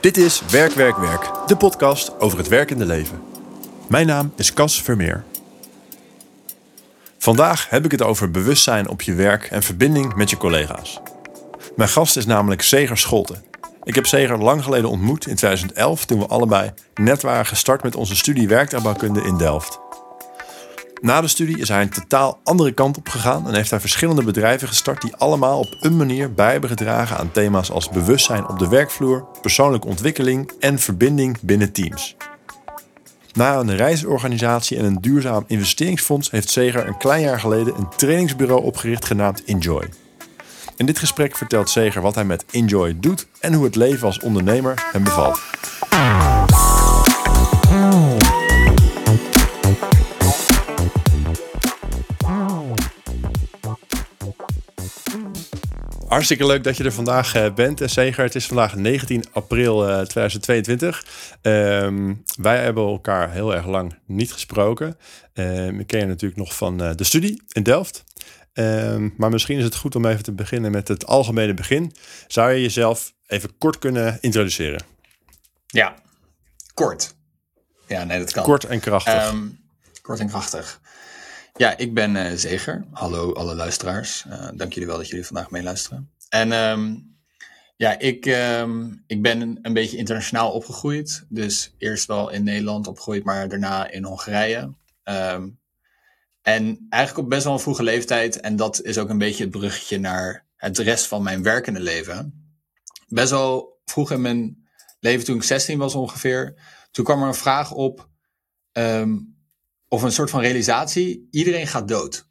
Dit is Werk, Werk, Werk, de podcast over het werkende leven. Mijn naam is Cas Vermeer. Vandaag heb ik het over bewustzijn op je werk en verbinding met je collega's. Mijn gast is namelijk Seger Scholten. Ik heb Seger lang geleden ontmoet in 2011 toen we allebei net waren gestart met onze studie werktuigbouwkunde in Delft. Na de studie is hij een totaal andere kant op gegaan en heeft hij verschillende bedrijven gestart die allemaal op een manier bij hebben gedragen aan thema's als bewustzijn op de werkvloer, persoonlijke ontwikkeling en verbinding binnen teams. Na een reisorganisatie en een duurzaam investeringsfonds heeft Seger een klein jaar geleden een trainingsbureau opgericht genaamd Enjoy. In dit gesprek vertelt Seger wat hij met Enjoy doet en hoe het leven als ondernemer hem bevalt. Hartstikke leuk dat je er vandaag uh, bent, uh, Seger. Het is vandaag 19 april uh, 2022. Um, wij hebben elkaar heel erg lang niet gesproken. Uh, ik ken je natuurlijk nog van de studie in Delft. Um, maar misschien is het goed om even te beginnen met het algemene begin. Zou je jezelf even kort kunnen introduceren? Ja, kort. Ja, nee, dat kan. Kort en krachtig. Kort en krachtig. Ja, ik ben uh, Zeger. Hallo alle luisteraars. Uh, dank jullie wel dat jullie vandaag meeluisteren. En um, ja, ik, um, ik ben een, een, beetje internationaal opgegroeid. Dus eerst wel in Nederland opgegroeid, maar daarna in Hongarije. Um, en eigenlijk op best wel een vroege leeftijd. En dat is ook een beetje het bruggetje naar het rest van mijn werkende leven. Best wel vroeg in mijn leven, toen ik 16 was ongeveer. Toen kwam er een vraag op of een soort van realisatie: iedereen gaat dood.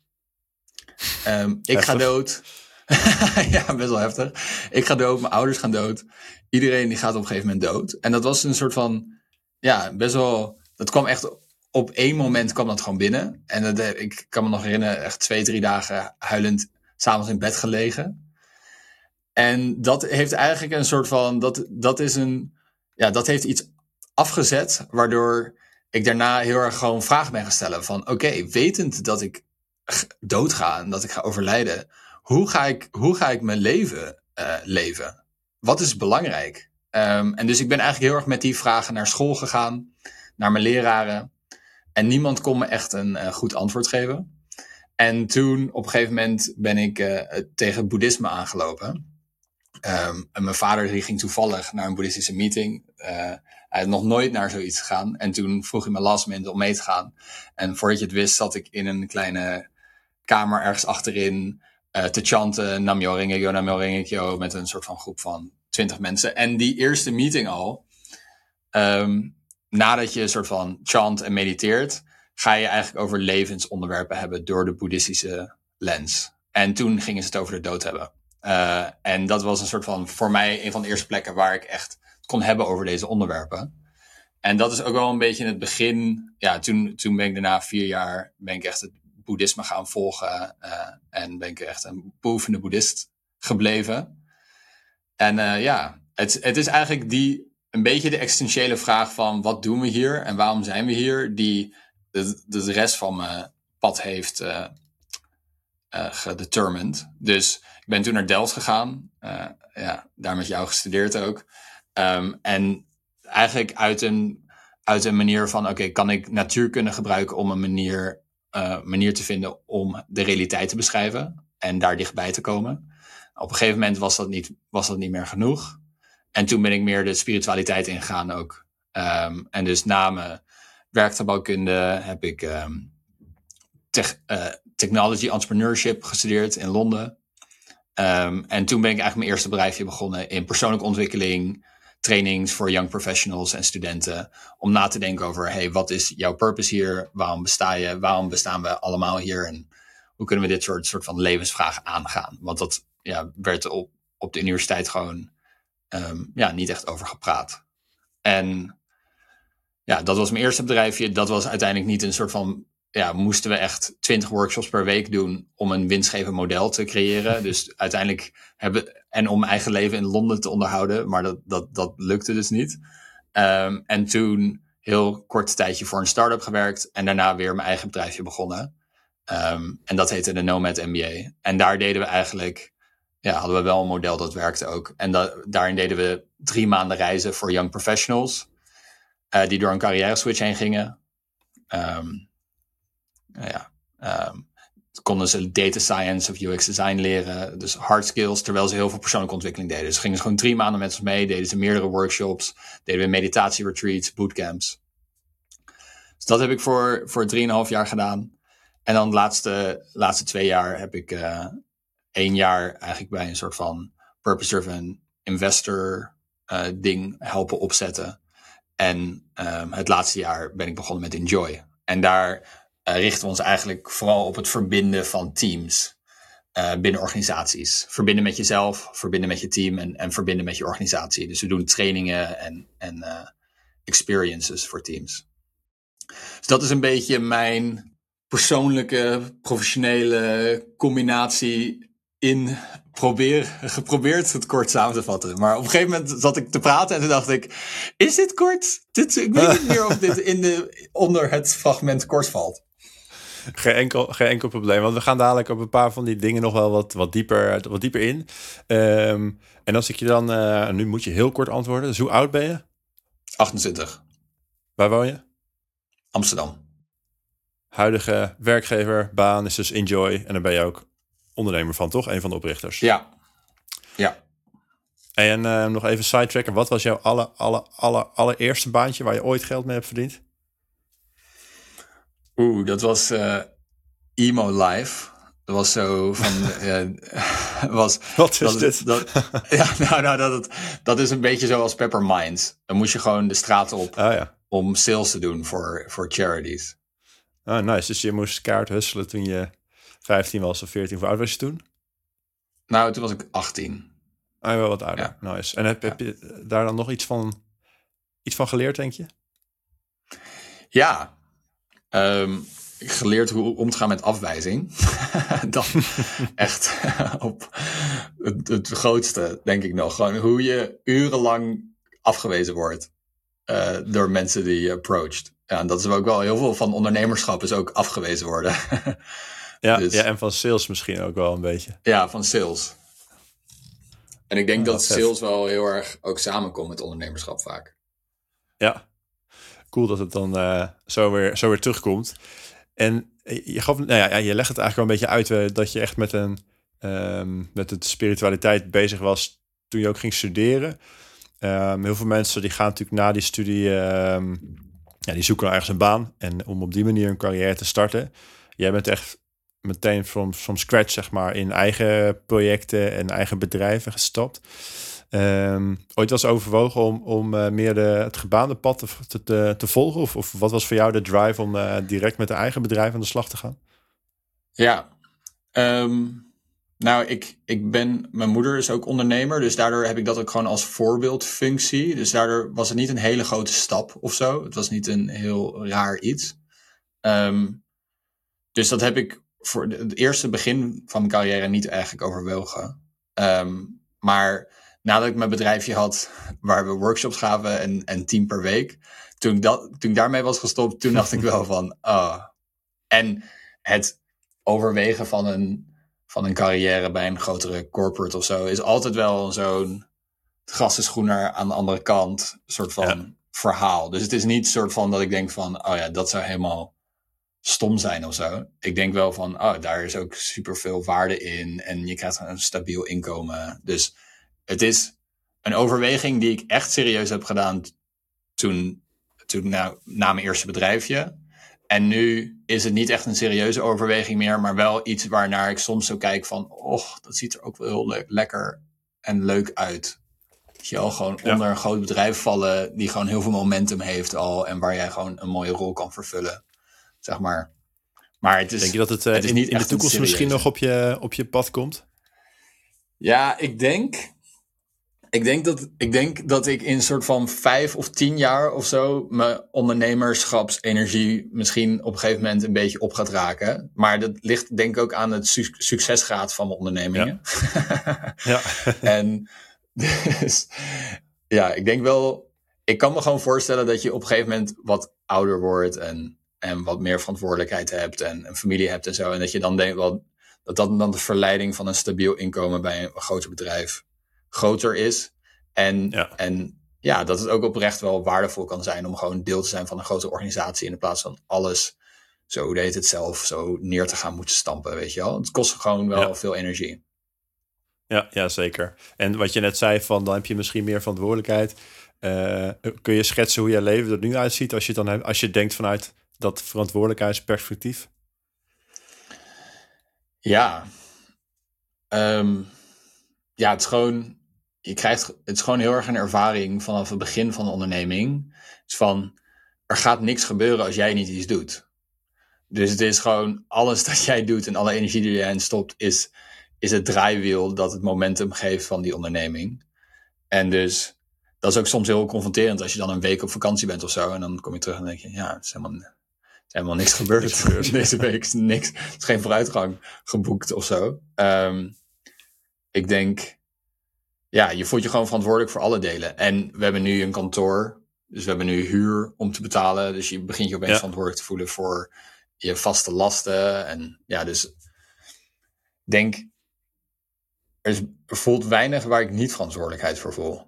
Um, ik ga dood. ja, best wel heftig. Ik ga dood, mijn ouders gaan dood. Iedereen die gaat op een gegeven moment dood. En dat was een soort van, ja, best wel, dat kwam echt op één moment kwam dat gewoon binnen. En dat, eh, ik kan me nog herinneren, echt twee, drie dagen huilend s'avonds in bed gelegen. En dat heeft eigenlijk een soort van, dat, dat is een, ja, dat heeft iets afgezet, waardoor ik daarna heel erg gewoon vragen ben stellen van oké, wetend dat ik doodga en dat ik ga overlijden, hoe ga ik, hoe ga ik mijn leven uh, leven? Wat is belangrijk? Um, en dus ik ben eigenlijk heel erg met die vragen naar school gegaan, naar mijn leraren. En niemand kon me echt een uh, goed antwoord geven. En toen op een gegeven moment ben ik uh, tegen boeddhisme aangelopen. Um, en mijn vader die ging toevallig naar een boeddhistische meeting. Hij had nog nooit naar zoiets gegaan. En toen vroeg hij me last minute om mee te gaan. En voordat je het wist, zat ik in een kleine kamer ergens achterin te chanten. Namyo Rengekyo, Namyo Rengekyo. Met een soort van groep van twintig mensen. En die eerste meeting al, um, nadat je een soort van chant en mediteert, ga je eigenlijk over levensonderwerpen hebben door de boeddhistische lens. En toen gingen ze het over de dood hebben. Uh, en dat was een soort van, voor mij, een van de eerste plekken waar ik echt kon hebben over deze onderwerpen. En dat is ook wel een beetje in het begin. Ja, toen, toen ben ik daarna vier jaar ben ik echt het boeddhisme gaan volgen. Uh, en ben ik echt een beoefende boeddhist gebleven. En uh, ja, het, het is eigenlijk die, een beetje de existentiële vraag van wat doen we hier en waarom zijn we hier, die de, de rest van mijn pad heeft uh, gedetermined. Dus ik ben toen naar Delft gegaan. ja, daar met jou gestudeerd ook. Um, en eigenlijk uit een, uit een manier van, oké, kan ik natuurkunde gebruiken om een manier, uh, manier te vinden om de realiteit te beschrijven en daar dichtbij te komen. Op een gegeven moment was dat niet, was dat niet meer genoeg. En toen ben ik meer de spiritualiteit ingegaan ook. Um, en dus na mijn werktuigbouwkunde heb ik tech, uh, technology entrepreneurship gestudeerd in Londen. Um, en toen ben ik eigenlijk mijn eerste bedrijfje begonnen in persoonlijke ontwikkeling, trainings voor young professionals en studenten. Om na te denken over, hey, wat is jouw purpose hier? Waarom besta je? Waarom bestaan we allemaal hier? En hoe kunnen we dit soort, soort van levensvragen aangaan? Want dat ja, werd op, op de universiteit gewoon um, ja, niet echt over gepraat. En ja, dat was mijn eerste bedrijfje. Dat was uiteindelijk niet een soort van ja, moesten we echt 20 workshops per week doen om een winstgevend model te creëren. Dus uiteindelijk hebben, en om eigen leven in Londen te onderhouden, maar dat, dat, dat lukte dus niet. Um, en toen heel kort tijdje voor een start-up gewerkt en daarna weer mijn eigen bedrijfje begonnen. Um, en dat heette de Nomad MBA. En daar deden we eigenlijk ja, hadden we wel een model dat werkte ook. En daarin deden we drie maanden reizen voor young professionals. Uh, die door een carrière switch heen gingen. Um, ja, um, konden ze data science of UX design leren. Dus hard skills, terwijl ze heel veel persoonlijke ontwikkeling deden. Dus gingen ze gewoon drie maanden met ons mee. Deden ze meerdere workshops. Deden we meditatie retreats, bootcamps. Dus dat heb ik voor, voor drieënhalf jaar gedaan. En dan de laatste, laatste twee jaar heb ik uh, één jaar eigenlijk bij een soort van purpose-driven investor uh, ding helpen opzetten. En um, het laatste jaar ben ik begonnen met Enjoy. En daar richten we ons eigenlijk vooral op het verbinden van teams uh, binnen organisaties. Verbinden met jezelf, verbinden met je team en, en verbinden met je organisatie. Dus we doen trainingen en, en uh, experiences voor teams. Dus dat is een beetje mijn persoonlijke, professionele combinatie in probeer, geprobeerd het kort samen te vatten. Maar op een gegeven moment zat ik te praten en toen dacht ik, is dit kort? Dit, ik weet niet meer of dit in de, onder het fragment kort valt. Geen enkel, geen enkel probleem, want we gaan dadelijk op een paar van die dingen nog wel wat, wat, dieper, wat dieper in. Um, en als ik je dan, uh, nu moet je heel kort antwoorden. Dus hoe oud ben je? 28. Waar woon je? Amsterdam. Huidige werkgever, baan is dus Enjoy. En dan ben je ook ondernemer van, toch? Een van de oprichters. Ja. Ja. En uh, nog even sidetracken. Wat was jouw alle, alle, alle, allereerste baantje waar je ooit geld mee hebt verdiend? Oeh, dat was uh, Emo Live. Dat was zo van. uh, was, Wat is dat, dit? Dat, ja, nou, nou dat, dat is een beetje zoals Pepperminds. Dan moest je gewoon de straat op oh, ja. om sales te doen voor, voor charities. Ah, nice. Dus je moest kaart husselen toen je 15 was of 14. Hoe oud was je toen? Nou, toen was ik 18. Ah, wel wat ouder. Ja. Nice. En heb, heb je daar dan nog iets van, iets van geleerd, denk je? Ja. Um, geleerd hoe om te gaan met afwijzing. dan echt op het, het, grootste, denk ik nog. Gewoon hoe je urenlang afgewezen wordt uh, door mensen die je approached. Ja, en dat is ook wel heel veel van ondernemerschap is ook afgewezen worden. Ja, dus, ja, en van sales misschien ook wel een beetje. Ja, van sales. En ik denk dat sales wel heel erg ook samenkomt met ondernemerschap vaak. Ja, cool dat het dan uh, zo, weer, zo weer terugkomt. En je, gaf, nou ja, je legt het eigenlijk wel een beetje uit uh, dat je echt met, een, um, met het spiritualiteit bezig was toen je ook ging studeren. Um, heel veel mensen die gaan natuurlijk na die studie, um, ja, die zoeken ergens een baan en om op die manier een carrière te starten. Jij bent echt meteen from scratch, zeg maar, in eigen projecten en eigen bedrijven gestapt. Um, ooit was overwogen om, om uh, meer de, het gebaande pad te, te, te, volgen? Of, of wat was voor jou de drive om uh, direct met een eigen bedrijf aan de slag te gaan? Ja, um, nou, ik, ik ben, mijn moeder is ook ondernemer, dus daardoor heb ik dat ook gewoon als voorbeeldfunctie. Dus daardoor was het niet een hele grote stap of zo. Het was niet een heel raar iets. Um, dus dat heb ik voor het eerste begin van mijn carrière niet eigenlijk overwogen. Maar nadat ik mijn bedrijfje had waar we workshops gaven en, en tien per week, toen, dat, toen ik daarmee was gestopt, toen dacht ik wel van, oh. En het overwegen van een, van een carrière bij een grotere corporate of zo is altijd wel zo'n gras is groener aan de andere kant soort van verhaal. Dus het is niet soort van dat ik denk van, oh ja, dat zou helemaal stom zijn of zo. Ik denk wel van, oh, daar is ook superveel waarde in en je krijgt een stabiel inkomen. Dus het is een overweging die ik echt serieus heb gedaan toen, toen nou, na mijn eerste bedrijfje. En nu is het niet echt een serieuze overweging meer, maar wel iets waarnaar ik soms zo kijk van, och, dat ziet er ook wel heel le lekker en leuk uit. Dat je al gewoon onder een groot bedrijf vallen die gewoon heel veel momentum heeft al en waar jij gewoon een mooie rol kan vervullen zeg maar. Maar het is, Denk je dat het, uh, het is in, niet in de toekomst misschien nog op je, op je pad komt? Ja, ik denk. Ik denk, dat, ik denk dat ik in een soort van vijf of tien jaar of zo mijn ondernemerschapsenergie misschien op een gegeven moment een beetje op gaat raken. Maar dat ligt denk ik ook aan het su succesgraad van mijn ondernemingen. Ja. ja. en dus, ja, ik denk wel, ik kan me gewoon voorstellen dat je op een gegeven moment wat ouder wordt en en wat meer verantwoordelijkheid hebt en een familie hebt en zo. En dat je dan denk, wel, dat dat dan de verleiding van een stabiel inkomen bij een, groter bedrijf groter is. En Ja. en ja, dat het ook oprecht wel waardevol kan zijn om gewoon deel te zijn van een grote organisatie in plaats van alles zo heet het zelf zo neer te gaan moeten stampen, weet je wel. Het kost gewoon wel Ja. veel energie. Ja, ja, zeker. En wat je net zei, van dan heb je misschien meer verantwoordelijkheid. Eh, kun je schetsen hoe je leven er nu uitziet als je, dan hebt, als je denkt vanuit dat verantwoordelijkheidsperspectief? Ja. Ehm, ja, het is gewoon. Je krijgt. Het is gewoon heel erg een ervaring vanaf het begin van de onderneming. Het is van. Er gaat niks gebeuren als jij niet iets doet. Dus het is gewoon. Alles dat jij doet en alle energie die jij in stopt. Is, is het draaiwiel dat het momentum geeft van die onderneming. En dus. Dat is ook soms heel confronterend als je dan een week op vakantie bent of zo. En dan kom je terug en denk je. Ja, het is helemaal. Er is helemaal niks gebeurd. Niks gebeurd. Deze week is niks. Is geen vooruitgang geboekt of zo. Ehm, ik denk, ja, je voelt je gewoon verantwoordelijk voor alle delen. En we hebben nu een kantoor, dus we hebben nu huur om te betalen. Dus je begint je opeens Ja. verantwoordelijk te voelen voor je vaste lasten. En ja, dus ik denk, er, is, er voelt weinig waar ik niet verantwoordelijkheid voor voel.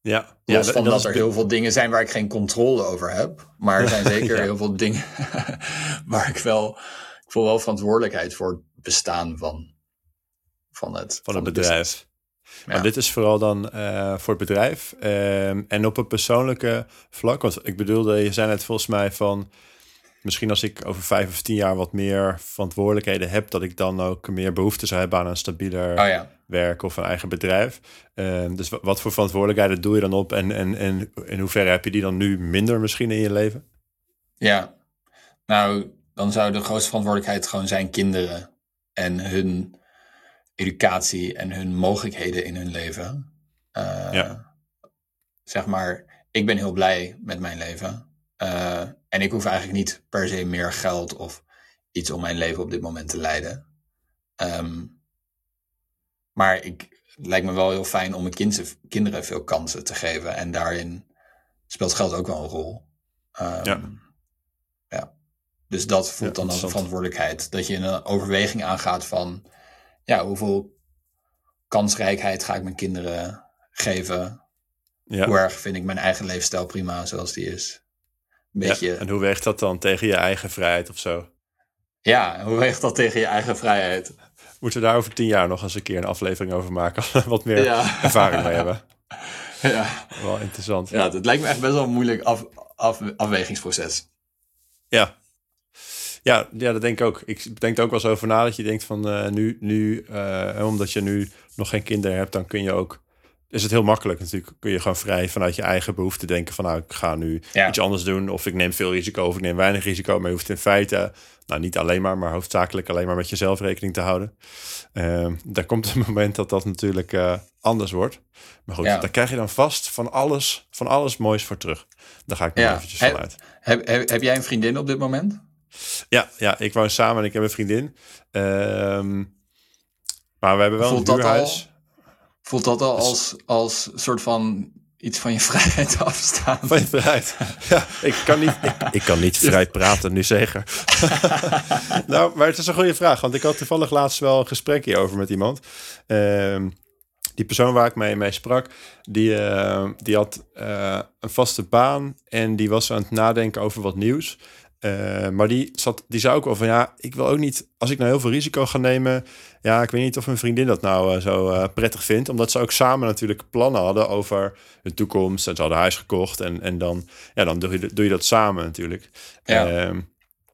Ja, Los van dat er heel veel dingen zijn waar ik geen controle over heb. Maar er zijn zeker Ja. heel veel dingen waar ik wel... Ik voel wel verantwoordelijkheid voor het bestaan van, van het, van het bedrijf. Maar dit is vooral dan eh, voor het bedrijf. Ehm, en op een persoonlijke vlak. Want ik bedoelde, je zei net volgens mij van. Misschien als ik over vijf of tien jaar wat meer verantwoordelijkheden heb, dat ik dan ook meer behoefte zou hebben aan een stabieler Oh ja. werk of een eigen bedrijf. Ehm, dus wa- wat voor verantwoordelijkheden doe je dan op en, en, en in hoeverre heb je die dan nu minder misschien in je leven? Ja, nou, dan zou de grootste verantwoordelijkheid gewoon zijn kinderen en hun educatie en hun mogelijkheden in hun leven. Eh, Ja. Zeg maar, ik ben heel blij met mijn leven. Eh, en ik hoef eigenlijk niet per se meer geld of iets om mijn leven op dit moment te leiden. Ehm, maar ik, het lijkt me wel heel fijn om mijn kind, kinderen veel kansen te geven. En daarin speelt geld ook wel een rol. Ehm, Ja. ja. Dus dat voelt Ja, dan als verantwoordelijkheid. Dat je een overweging aangaat van... Ja, hoeveel kansrijkheid ga ik mijn kinderen geven? Ja. Hoe erg vind ik mijn eigen leefstijl prima zoals die is? Een Ja, beetje... En hoe weegt dat dan tegen je eigen vrijheid of zo? Ja, hoe weegt dat tegen je eigen vrijheid? Moeten we daar over tien jaar nog eens een keer een aflevering over maken? Wat meer Ja. ervaring mee hebben. Ja, Wel interessant. ja het lijkt me echt best wel een moeilijk af, af, afwegingsproces. Ja. Ja, ja, dat denk ik ook. Ik denk er ook wel eens over na dat je denkt van eh, nu, nu eh, omdat je nu nog geen kinderen hebt, dan kun je ook, is het heel makkelijk natuurlijk, kun je gewoon vrij vanuit je eigen behoefte denken van nou, ik ga nu Ja. iets anders doen of ik neem veel risico of ik neem weinig risico, maar je hoeft in feite, nou niet alleen maar, maar hoofdzakelijk alleen maar met jezelf rekening te houden. Ehm daar komt een moment dat dat natuurlijk eh, anders wordt. Maar goed, Ja. daar krijg je dan vast van alles, van alles moois voor terug. Daar ga ik nog Ja. eventjes vanuit. Heb, heb, heb jij een vriendin op dit moment? Ja, ja, ik woon samen en ik heb een vriendin. Ehm, maar we hebben wel Voelt een huurhuis. Voelt dat al Dus- als, als soort van iets van je vrijheid afstaan? Van je vrijheid. Ja, ik kan niet, ik, ik kan niet vrij praten nu zeker. nou, maar het is een goede vraag. Want ik had toevallig laatst wel een gesprek hierover met iemand. Ehm, die persoon waar ik mee, mee sprak, die, eh, die had eh, een vaste baan. En die was aan het nadenken over wat nieuws. Eh, maar die, zat, die zei ook wel van ja, ik wil ook niet, als ik nou heel veel risico ga nemen, ja, ik weet niet of mijn vriendin dat nou eh, zo eh, prettig vindt. Omdat ze ook samen natuurlijk plannen hadden over hun toekomst. En ze hadden huis gekocht en, en dan, ja, dan doe, je, doe je dat samen natuurlijk. Ja. Ehm,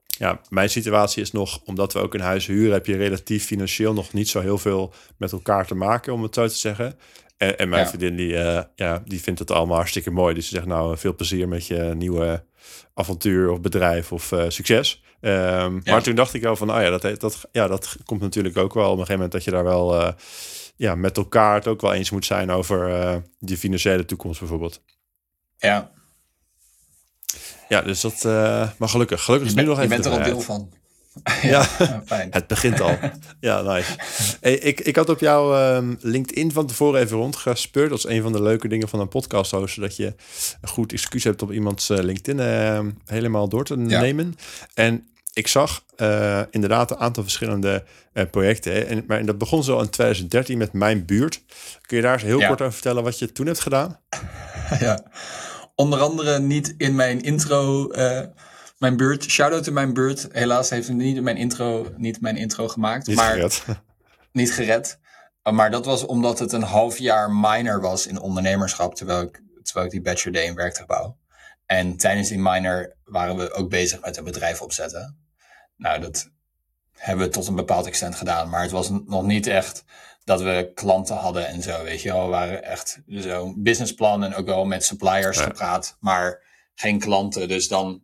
ja, mijn situatie is nog, omdat we ook een huis huren, heb je relatief financieel nog niet zo heel veel met elkaar te maken, om het zo te zeggen. En, en mijn Ja. vriendin, die, ja, die vindt het allemaal hartstikke mooi. Dus ze zegt, nou, veel plezier met je nieuwe avontuur of bedrijf of eh, succes. Ehm, Ja. Maar toen dacht ik wel van, oh ja dat, dat, ja, dat komt natuurlijk ook wel op een gegeven moment dat je daar wel eh, ja, met elkaar het ook wel eens moet zijn over die financiële toekomst bijvoorbeeld. Ja, Ja, dus dat, maar gelukkig, gelukkig je, is nu nog je even bent er al deel van. Ja. fijn. Het begint al. ja, nice. Hey, ik, ik had op jouw ehm, LinkedIn van tevoren even rondgespeurd. Dat is een van de leuke dingen van een podcast hosten. Dat je een goed excuus hebt om iemands eh, LinkedIn ehm, helemaal door te Ja. nemen. En ik zag uh, inderdaad een aantal verschillende uh, projecten. En, maar dat begon zo in 2013 met Mijn Buurt. Kun je daar eens heel kort over vertellen wat je toen hebt gedaan? Ja, onder andere niet in mijn intro... Mijn buurt, shout-out to mijn buurt. Helaas heeft niet mijn intro, niet mijn intro gemaakt. Niet maar, gered. Niet gered. Maar dat was omdat het een half jaar minor was in ondernemerschap, terwijl ik, terwijl ik die bachelor deed in werktuigbouw. En tijdens die minor waren we ook bezig met een bedrijf opzetten. Nou, dat hebben we tot een bepaald extent gedaan. Maar het was nog niet echt dat we klanten hadden en zo, weet je wel. We waren echt zo'n businessplan en ook wel met suppliers gepraat, maar geen klanten. Dus dan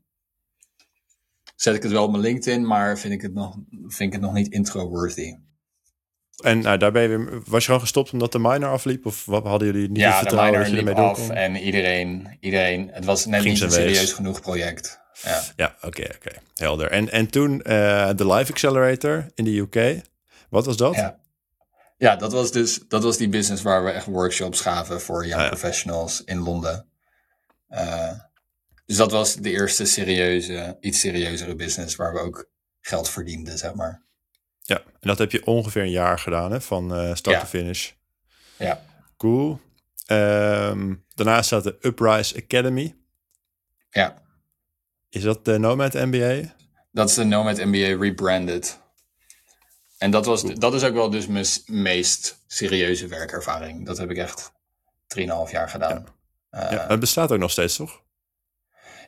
zet ik het wel op mijn LinkedIn, maar vind ik het nog, vind ik het nog niet intro-worthy. En nou, daar ben je weer, was je gewoon gestopt omdat de minor afliep? Of wat hadden jullie niet ja, het vertrouwen de dat je ermee af en iedereen, iedereen, het was net Ging niet een wees. serieus genoeg project. Ja. Ja, oké, oké. Helder. En, en toen eh, de Live Accelerator in de UK. Wat was dat? Ja. Ja, dat was dus dat was die business waar we echt workshops gaven voor young Ah, ja. professionals in Londen. Eh, dus dat was de eerste serieuze, iets serieuzere business waar we ook geld verdienden, zeg maar. Ja, en dat heb je ongeveer een jaar gedaan, hè? Van eh, start Ja. to finish. Ja, Cool. Ehm, daarnaast staat de Uprise Academy. ja. Is dat de Nomad MBA? Dat is de Nomad MBA rebranded. En dat, was, dat is ook wel dus mijn meest serieuze werkervaring. Dat heb ik echt 3,5 jaar gedaan. Ja, ja, het bestaat ook nog steeds, toch?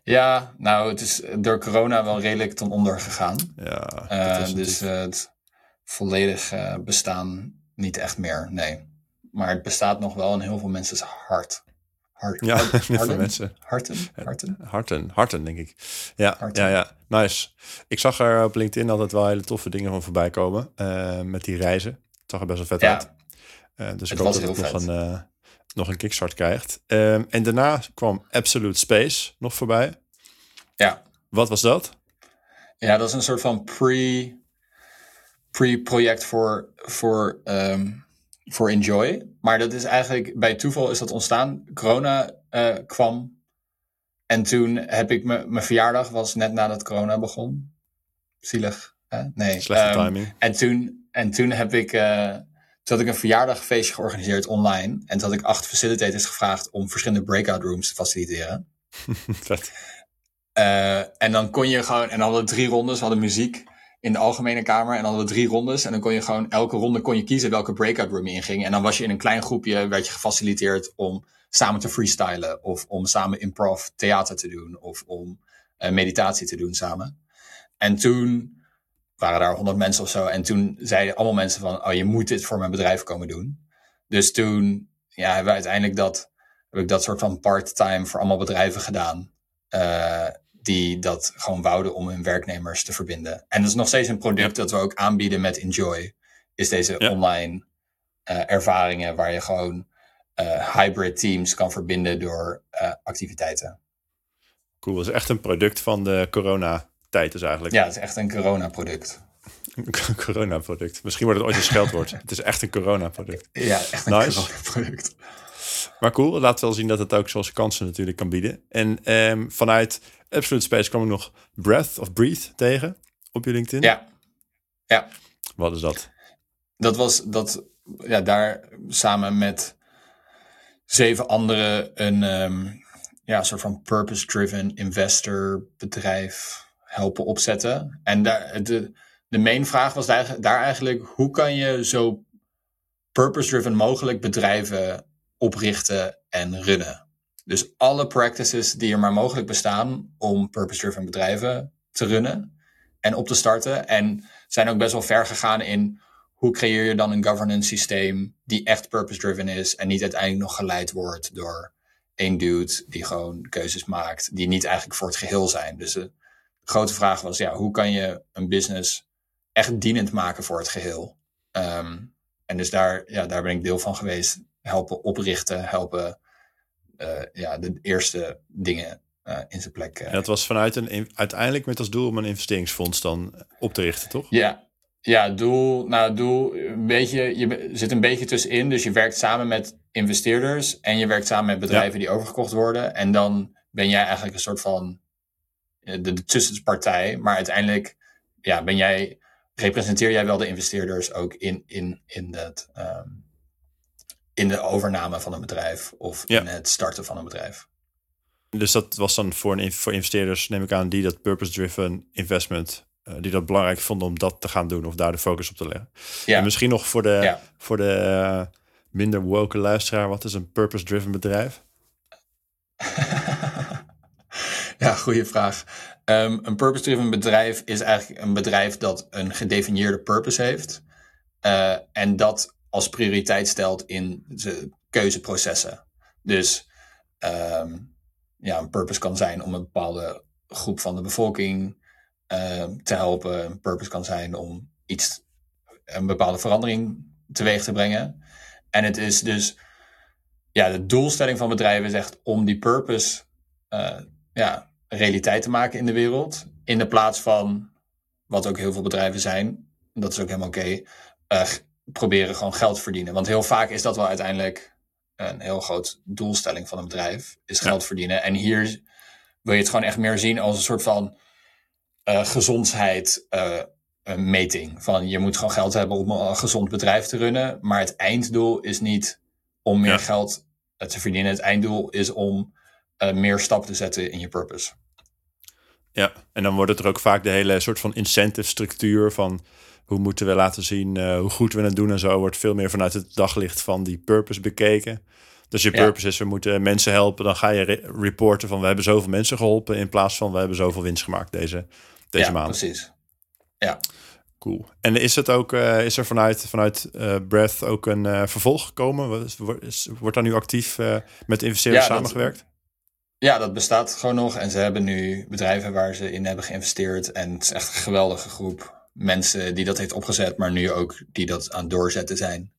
Ja nou, het is door corona wel redelijk ten onder gegaan. Ja, Eh, dus eh, het volledig eh, bestaan niet echt meer, nee. Maar het bestaat nog wel in heel veel mensen's hart. hart Ja, hart- harten? mensen. Harten? Harten? Harten, harten denk ik. Ja, Harten. ja, ja, nice. Ik zag er op LinkedIn altijd wel hele toffe dingen van voorbij komen. eh, met die reizen. Het zag er best wel vet uit. Ja, Eh, dus ik hoop dat het heel nog vet. een, eh, nog een kickstart krijgt. Ehm, en daarna kwam Absolute Space nog voorbij. ja. Wat was dat? Ja, dat is een soort van pre, pre-project voor, voor, ehm, voor Enjoy. Maar dat is eigenlijk, bij toeval is dat ontstaan. Corona eh, kwam. En toen heb ik me, mijn verjaardag was net nadat corona begon. Zielig. Hè? Nee. Slechte Ehm, timing. En toen, en toen heb ik, eh, toen had ik een verjaardagfeestje georganiseerd online. En toen had ik acht facilitators gevraagd om verschillende breakout rooms te faciliteren. Vet. Eh, en dan kon je gewoon, en dan hadden we drie rondes, we hadden muziek in de algemene kamer. En dan hadden we drie rondes. En dan kon je gewoon, elke ronde kon je kiezen welke breakout room je inging. En dan was je in een klein groepje, werd je gefaciliteerd om samen te freestylen. Of om samen improv theater te doen. Of om eh, meditatie te doen samen. En toen waren daar honderd mensen of zo. En toen zeiden allemaal mensen van, oh je moet dit voor mijn bedrijf komen doen. Dus toen ja, hebben we uiteindelijk dat, heb ik dat soort van part-time voor allemaal bedrijven gedaan. eh, die dat gewoon wouden om hun werknemers te verbinden. En dat is nog steeds een product dat we ook aanbieden met Enjoy. Is deze Ja. online eh, ervaringen waar je gewoon eh, hybrid teams kan verbinden door activiteiten. Cool. Dat is echt een product van de corona-tijd dus eigenlijk. Ja, het is echt een corona-product. Een corona-product. Misschien wordt het ooit een scheldwoord. het is echt een corona-product. Ja, echt een Nice. corona-product. Maar cool, het laat wel zien dat het ook zoals kansen natuurlijk kan bieden. En ehm, vanuit Absolute Space kwam ik nog Breath of Breathe tegen op je LinkedIn. Ja, ja. Wat is dat? dat was dat, ja, daar samen met zeven anderen een ehm, ja, soort van purpose-driven investor bedrijf helpen opzetten. En daar, de, de main vraag was daar, eigenlijk, hoe kan je zo purpose-driven mogelijk bedrijven oprichten en runnen? Dus alle practices die er maar mogelijk bestaan om purpose-driven bedrijven te runnen en op te starten. En zijn ook best wel ver gegaan in hoe creëer je dan een governance systeem die echt purpose-driven is en niet uiteindelijk nog geleid wordt door één dude die gewoon keuzes maakt die niet eigenlijk voor het geheel zijn. Dus de grote vraag was, ja, hoe kan je een business echt dienend maken voor het geheel? Ehm, en dus daar, ja, daar ben ik deel van geweest. Helpen oprichten, helpen eh, ja, de eerste dingen eh, in zijn plek. eh, En dat was vanuit een, in- uiteindelijk met als doel om een investeringsfonds dan op te richten, toch? Ja, ja doel, nou, doel, een beetje, je zit een beetje tussenin. Dus je werkt samen met investeerders en je werkt samen met bedrijven die overgekocht worden. En dan ben jij eigenlijk een soort van eh, de, de tussenpartij. Maar uiteindelijk ja, ben jij, representeer jij wel de investeerders ook in, in, in, het, ehm, in de overname van een bedrijf of in het starten van een bedrijf? Dus dat was dan voor, een, voor investeerders, neem ik aan, die dat purpose-driven investment, uh, die dat belangrijk vonden om dat te gaan doen of daar de focus op te leggen. Ja. En misschien nog voor de, voor de uh, minder woke luisteraar, wat is een purpose-driven bedrijf? ja, goede vraag. Um, een purpose-driven bedrijf is eigenlijk een bedrijf dat een gedefinieerde purpose heeft uh, en dat als prioriteit stelt in de keuzeprocessen. Dus um, ja, een purpose kan zijn om een bepaalde groep van de bevolking uh, te helpen. Een purpose kan zijn om iets, een bepaalde verandering teweeg te brengen. En het is dus, ja, de doelstelling van bedrijven is echt om die purpose uh, ja, realiteit te maken in de wereld. In de plaats van, wat ook heel veel bedrijven zijn, dat is ook helemaal oké, okay, uh, proberen gewoon geld verdienen. Want heel vaak is dat wel uiteindelijk een heel groot doelstelling van een bedrijf, is geld verdienen. En hier wil je het gewoon echt meer zien als een soort van uh, gezondheid uh, meting. Van je moet gewoon geld hebben om een gezond bedrijf te runnen. Maar het einddoel is niet om meer geld te verdienen. Het einddoel is om uh, meer stappen te zetten in je purpose. Ja, en dan wordt het er ook vaak de hele soort van incentive structuur van hoe moeten we laten zien uh, hoe goed we het doen en zo wordt veel meer vanuit het daglicht van die purpose bekeken. Dus je purpose is, we moeten mensen helpen. Dan ga je re reporten van we hebben zoveel mensen geholpen. In plaats van we hebben zoveel winst gemaakt deze, deze ja, maand. precies. Ja. Cool. En is het ook, uh, is er vanuit, vanuit uh, Breath ook een uh, vervolg gekomen? Wordt, wordt daar nu actief met investeerders ja, samengewerkt? Ja, dat bestaat gewoon nog. En ze hebben nu bedrijven waar ze in hebben geïnvesteerd. En het is echt een geweldige groep mensen die dat heeft opgezet, maar nu ook die dat aan het doorzetten zijn.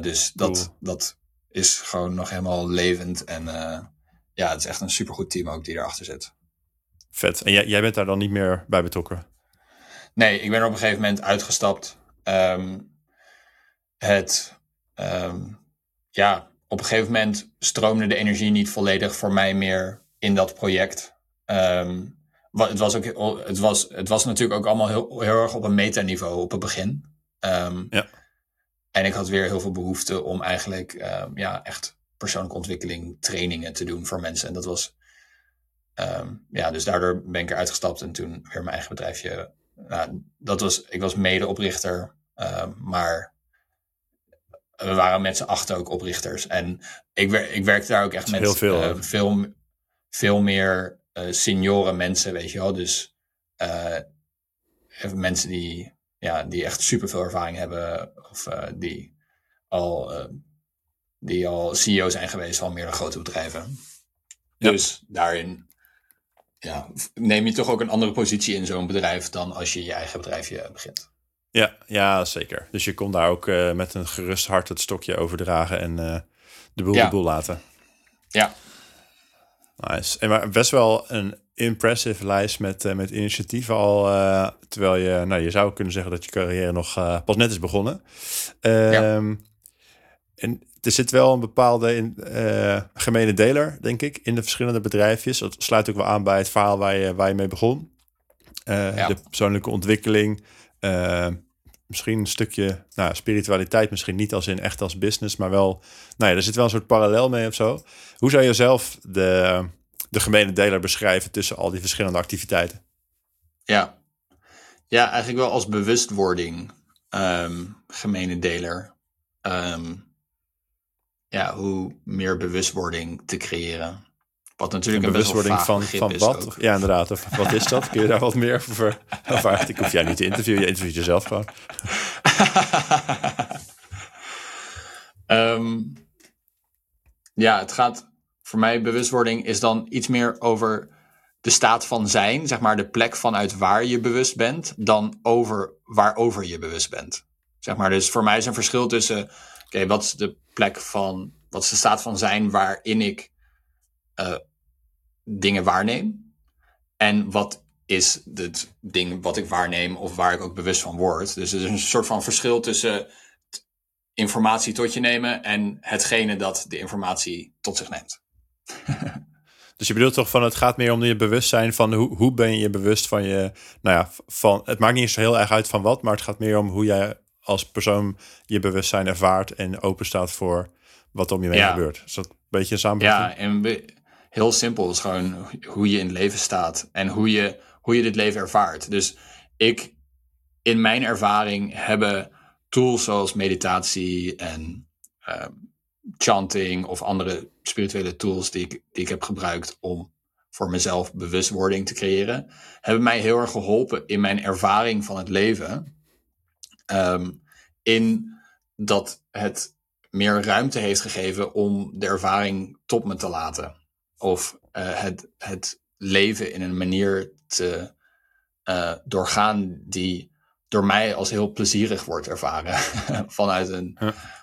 dus dat, dat is gewoon nog helemaal levend. En uh, ja, het is echt een supergoed team ook die erachter zit. Vet. En jij, jij bent daar dan niet meer bij betrokken? Nee, ik ben er op een gegeven moment uitgestapt. Um, het, um, ja, op een gegeven moment stroomde de energie niet volledig voor mij meer in dat project. Um, het, was ook, het, was, het was natuurlijk ook allemaal heel, heel erg op een metaniveau op het begin. Um, ja. En ik had weer heel veel behoefte om eigenlijk um, ja, echt persoonlijke ontwikkeling trainingen te doen voor mensen. En dat was, ja, dus daardoor ben ik eruit gestapt en toen weer mijn eigen bedrijfje. Nou, dat was, ik was medeoprichter, maar we waren met z'n acht ook oprichters. En ik, wer ik werkte daar ook echt met veel, uh, veel, veel meer uh, senioren mensen, weet je wel. Dus uh, mensen die ja, die echt super veel ervaring hebben. Of die, al, die al CEO zijn geweest van meerdere grote bedrijven. Ja. Dus daarin ja, neem je toch ook een andere positie in zo'n bedrijf dan als je je eigen bedrijfje begint. Ja, zeker. Dus je kon daar ook uh, met een gerust hart het stokje overdragen en de boel ja. de boel laten. Ja. Nice. En maar best wel een impressive lijst met, uh, met initiatieven al. Terwijl je, nou, je zou kunnen zeggen dat je carrière nog pas net is begonnen. Ja. Ehm, en er zit wel een bepaalde in, gemene deler, denk ik, in de verschillende bedrijfjes. Dat sluit ook wel aan bij het verhaal waar je, waar je mee begon. Ja. De persoonlijke ontwikkeling. Misschien een stukje nou, spiritualiteit, misschien niet als in echt als business, maar wel, nou ja, er zit wel een soort parallel mee of zo. Hoe zou je zelf de, de gemene deler beschrijven tussen al die verschillende activiteiten? Ja, ja eigenlijk wel als bewustwording, um, gemene deler. Um, ja, hoe meer bewustwording te creëren. Wat natuurlijk een, bewustwording van, van wat? Ja, inderdaad. Of, wat is dat? Kun je daar wat meer over ervaren? Ik hoef jij niet te interviewen, je interviewt jezelf gewoon. um, ja, het gaat voor mij bewustwording is dan iets meer over de staat van zijn, zeg maar de plek vanuit waar je bewust bent, dan over waarover je bewust bent. Zeg maar, dus voor mij is een verschil tussen, oké, wat is de plek van, wat is de staat van zijn waarin ik uh, dingen waarneem? En wat is het ding wat ik waarneem of waar ik ook bewust van word? Dus er is een soort van verschil tussen informatie tot je nemen en hetgene dat de informatie tot zich neemt. Dus je bedoelt toch van het gaat meer om je bewustzijn van hoe, hoe ben je bewust van je, nou ja, van het maakt niet zo heel erg uit van wat, maar het gaat meer om hoe jij als persoon je bewustzijn ervaart en open staat voor wat om je heen gebeurt. Is dat een beetje een samenvatting? Ja, en heel simpel is gewoon hoe je in het leven staat en hoe je, hoe je dit leven ervaart. Dus ik, in mijn ervaring, hebben tools zoals meditatie en ehm, chanting of andere spirituele tools die ik, die ik heb gebruikt om voor mezelf bewustwording te creëren, hebben mij heel erg geholpen in mijn ervaring van het leven. Ehm, in dat het meer ruimte heeft gegeven om de ervaring tot me te laten. Of uh, het, het leven in een manier te uh, doorgaan die door mij als heel plezierig wordt ervaren. Vanuit een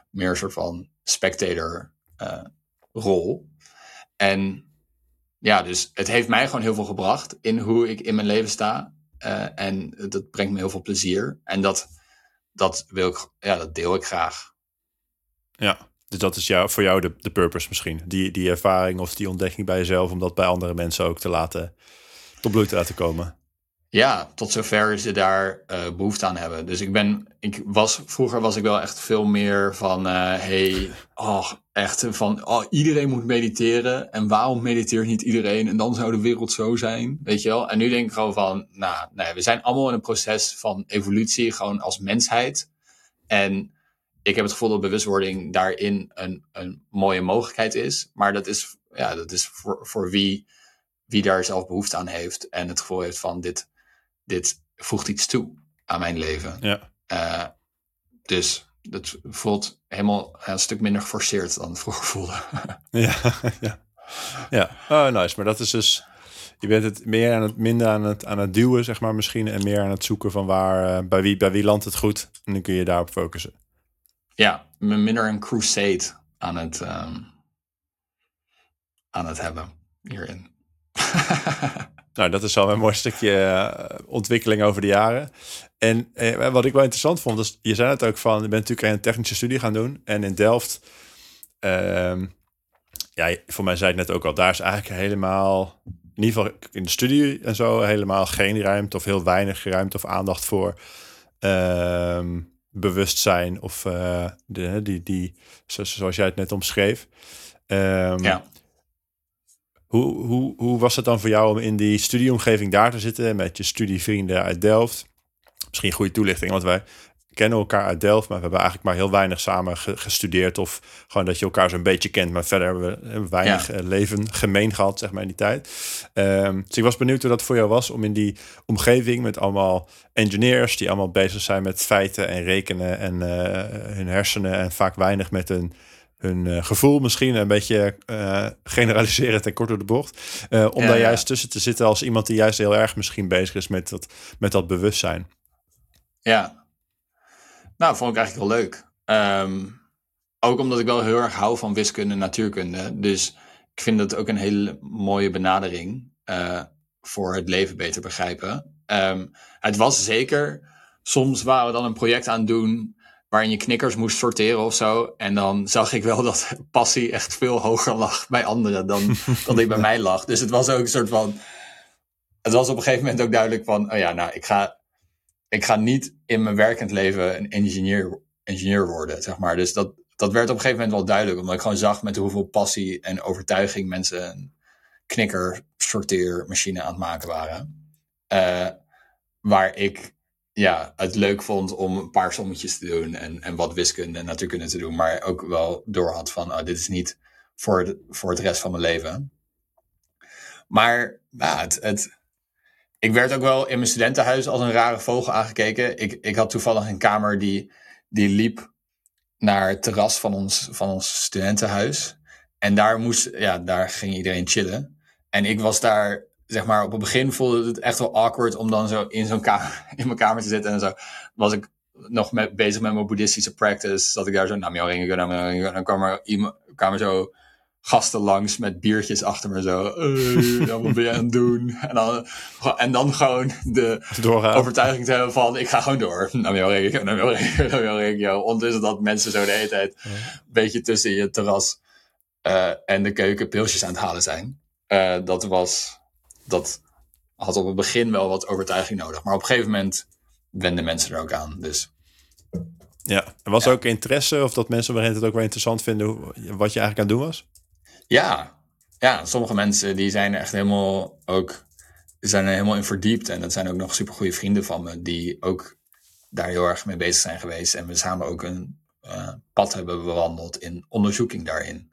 meer soort van spectator uh, rol. En ja, dus het heeft mij gewoon heel veel gebracht in hoe ik in mijn leven sta. Uh, en dat brengt me heel veel plezier. En dat, dat wil ik, ja, dat deel ik graag. Ja, dus dat is jou, voor jou de, de purpose misschien. Die, die ervaring of die ontdekking bij jezelf, om dat bij andere mensen ook te laten tot bloei te laten komen. Ja, tot zover ze daar uh, behoefte aan hebben. Dus ik ben, ik was, vroeger was ik wel echt veel meer van, uh, hey, oh, echt van, oh, iedereen moet mediteren. En waarom mediteert niet iedereen? En dan zou de wereld zo zijn, weet je wel? En nu denk ik gewoon van, nou, nee, we zijn allemaal in een proces van evolutie, gewoon als mensheid. En ik heb het gevoel dat bewustwording daarin een, een mooie mogelijkheid is. Maar dat is, ja, dat is voor, voor wie, wie daar zelf behoefte aan heeft. En het gevoel heeft van, dit dit voegt iets toe aan mijn leven. Ja. Uh, dus dat voelt helemaal een stuk minder geforceerd dan het vroeger voelde. ja, ja. ja. Oh, nice. Maar dat is dus... Je bent het meer aan het, minder aan het, aan het duwen, zeg maar misschien. En meer aan het zoeken van waar, uh, bij, wie, bij wie landt het goed. En dan kun je daarop focussen. Ja, minder een crusade aan het, um, aan het hebben hierin. Nou, dat is al een mooi stukje uh, ontwikkeling over de jaren. En eh, wat ik wel interessant vond, is, je zei het ook van, je bent natuurlijk een technische studie gaan doen. En in Delft, uh, ja, voor mij zei het net ook al, daar is eigenlijk helemaal, in ieder geval in de studie en zo, helemaal geen ruimte of heel weinig ruimte of aandacht voor ehm, bewustzijn of uh, de, die, die, zoals jij het net omschreef. Um, ja. Hoe, hoe, hoe was het dan voor jou om in die studieomgeving daar te zitten met je studievrienden uit Delft? Misschien goede toelichting, want wij kennen elkaar uit Delft, maar we hebben eigenlijk maar heel weinig samen gestudeerd of gewoon dat je elkaar zo'n beetje kent, maar verder hebben we weinig eh, leven gemeen gehad, zeg maar, in die tijd. Um, dus ik was benieuwd hoe dat voor jou was om in die omgeving met allemaal engineers die allemaal bezig zijn met feiten en rekenen en uh, hun hersenen en vaak weinig met hun hun uh, gevoel misschien een beetje uh, generaliseren ten kort door de bocht. Uh, om daar juist tussen te zitten als iemand die juist heel erg misschien bezig is met dat, met dat bewustzijn. Ja, nou, vond ik eigenlijk wel leuk. Um, ook omdat ik wel heel erg hou van wiskunde en natuurkunde. Dus ik vind dat ook een hele mooie benadering voor het leven beter begrijpen. Um, het was zeker, soms waren we dan een project aan het doen waarin je knikkers moest sorteren of zo. En dan zag ik wel dat passie echt veel hoger lag bij anderen dan dat ik bij mij lag. Dus het was ook een soort van. Het was op een gegeven moment ook duidelijk van: oh ja, nou, ik ga, ik ga niet in mijn werkend leven een engineer, worden, zeg maar. Dus dat, dat werd op een gegeven moment wel duidelijk, omdat ik gewoon zag met hoeveel passie en overtuiging mensen een knikker sorteermachine aan het maken waren. Uh, waar ik ja, het leuk vond om een paar sommetjes te doen en, en wat wiskunde en natuurkunde te doen, maar ook wel door had van, oh, dit is niet voor, de, voor het rest van mijn leven. Maar ja, het, het, ik werd ook wel in mijn studentenhuis als een rare vogel aangekeken. Ik, ik had toevallig een kamer die, die liep naar het terras van ons, van ons studentenhuis. En daar, moest, ja, daar ging iedereen chillen. En ik was daar zeg maar, op het begin voelde het echt wel awkward om dan zo in zo'n kamer, in mijn kamer te zitten. En zo was ik nog bezig met mijn boeddhistische practice. Dat ik daar zo, nou, ringen, nou, ringen. Dan kwam er, iemand, kwamen zo gasten langs met biertjes achter me zo. Hey, wat ben je aan het doen? En dan, en dan gewoon de Doorgaan. overtuiging te hebben van, ik ga gewoon door. Nou, ringen, nou, ringen, nou, ringen. Ondertussen dat mensen zo de hele tijd een beetje tussen je terras uh, en de keuken pilsjes aan het halen zijn. uh, dat was, dat had op het begin wel wat overtuiging nodig. Maar op een gegeven moment wenden mensen er ook aan. Dus. Ja, en was er ook interesse of dat mensen op een het ook wel interessant vinden wat je eigenlijk aan het doen was? Ja, ja, sommige mensen die zijn echt helemaal ook zijn er helemaal in verdiept. En dat zijn ook nog super goede vrienden van me, die ook daar heel erg mee bezig zijn geweest. En we samen ook een uh, pad hebben bewandeld in onderzoeking daarin.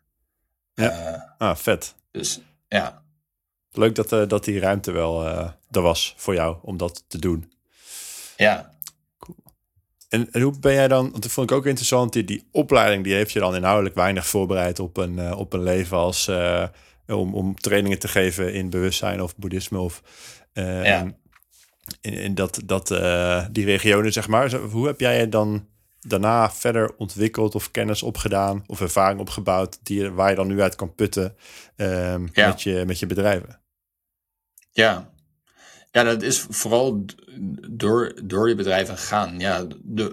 Ja, uh, ah, vet. Dus ja. Leuk dat, uh, dat die ruimte wel er was voor jou om dat te doen. Ja. En, en, hoe ben jij dan, want dat vond ik ook interessant, die, die opleiding die heeft je dan inhoudelijk weinig voorbereid op een, op een leven als om, om trainingen te geven in bewustzijn of boeddhisme of uh, ja. in, in, dat, dat, die regionen, zeg maar. Hoe heb jij je dan daarna verder ontwikkeld of kennis opgedaan of ervaring opgebouwd die, waar je dan nu uit kan putten um, ja. met, je, met je bedrijven? Ja. Ja, dat is vooral door, door je bedrijven gegaan. Ja,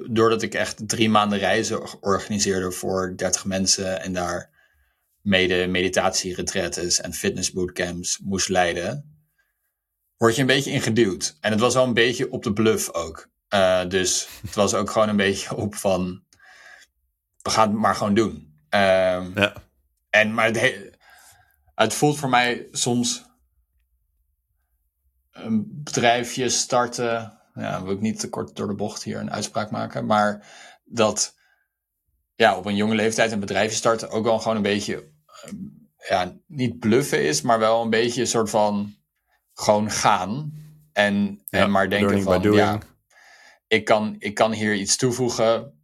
doordat ik echt drie maanden reizen organiseerde voor 30 mensen en daar mede meditatieretretes en fitnessbootcamps moest leiden, word je een beetje ingeduwd. En het was wel een beetje op de bluff ook. Uh, dus het was ook gewoon een beetje op van, we gaan het maar gewoon doen. Um, ja. En maar het, het voelt voor mij soms een bedrijfje starten. Ja, wil ik niet te kort door de bocht hier een uitspraak maken. Maar dat ja, op een jonge leeftijd een bedrijfje starten ook wel gewoon een beetje ja, niet bluffen is, maar wel een beetje een soort van gewoon gaan. En, en maar denken van ja, ik kan, ik kan hier iets toevoegen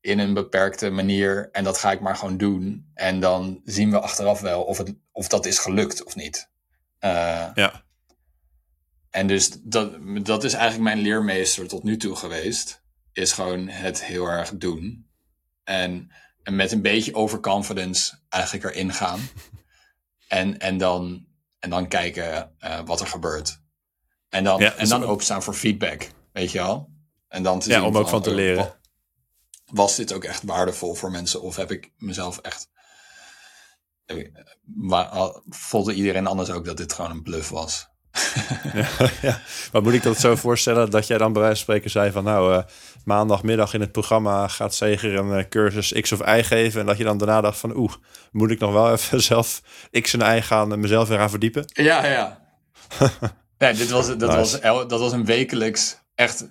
in een beperkte manier en dat ga ik maar gewoon doen. En dan zien we achteraf wel of, het, of dat is gelukt of niet. Uh, ja. En dus dat, dat is eigenlijk mijn leermeester tot nu toe geweest. Is gewoon het heel erg doen. En en met een beetje overconfidence eigenlijk erin gaan. en, en, dan, en dan kijken uh, wat er gebeurt. En dan, ja, en dan ook... openstaan voor feedback, weet je wel? En dan te ja, om ook van te oh, leren. Was dit ook echt waardevol voor mensen? Of heb ik mezelf echt... Voelde iedereen anders ook dat dit gewoon een bluff was? Ja, ja, Maar moet ik dat zo voorstellen dat jij dan bij wijze van spreken zei van nou, uh, maandagmiddag in het programma gaat Zeger een uh, cursus X of Y geven. En dat je dan daarna dacht van oeh, moet ik nog wel even zelf X en Y gaan en mezelf weer gaan verdiepen? Ja, ja. nee, dit was, dat, was, dat was een wekelijks echt.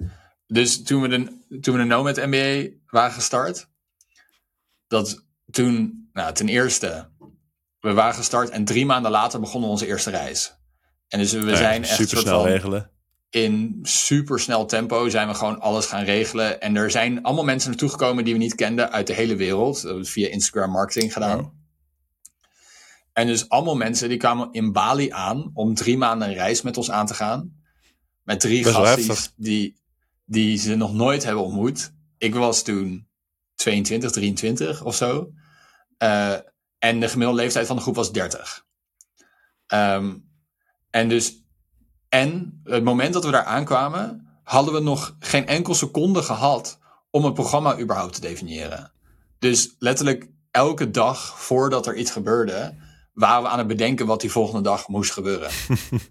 Dus toen we de, toen we de Nomad MBA waren gestart, dat toen, nou ten eerste, we waren gestart en drie maanden later begonnen onze eerste reis. En dus we zijn echt super snel van, regelen. In super snel tempo zijn we gewoon alles gaan regelen. En er zijn allemaal mensen naartoe gekomen die we niet kenden uit de hele wereld. Dat hebben we via Instagram marketing gedaan. Oh. En dus allemaal mensen die kwamen in Bali aan om drie maanden een reis met ons aan te gaan. Met drie gasten die, die ze nog nooit hebben ontmoet. Ik was toen 22, 23 of zo. Uh, en de gemiddelde leeftijd van de groep was 30. Um, ehm, en dus, en het moment dat we daar aankwamen, hadden we nog geen enkel seconde gehad om een programma überhaupt te definiëren. Dus letterlijk elke dag voordat er iets gebeurde, waren we aan het bedenken wat die volgende dag moest gebeuren.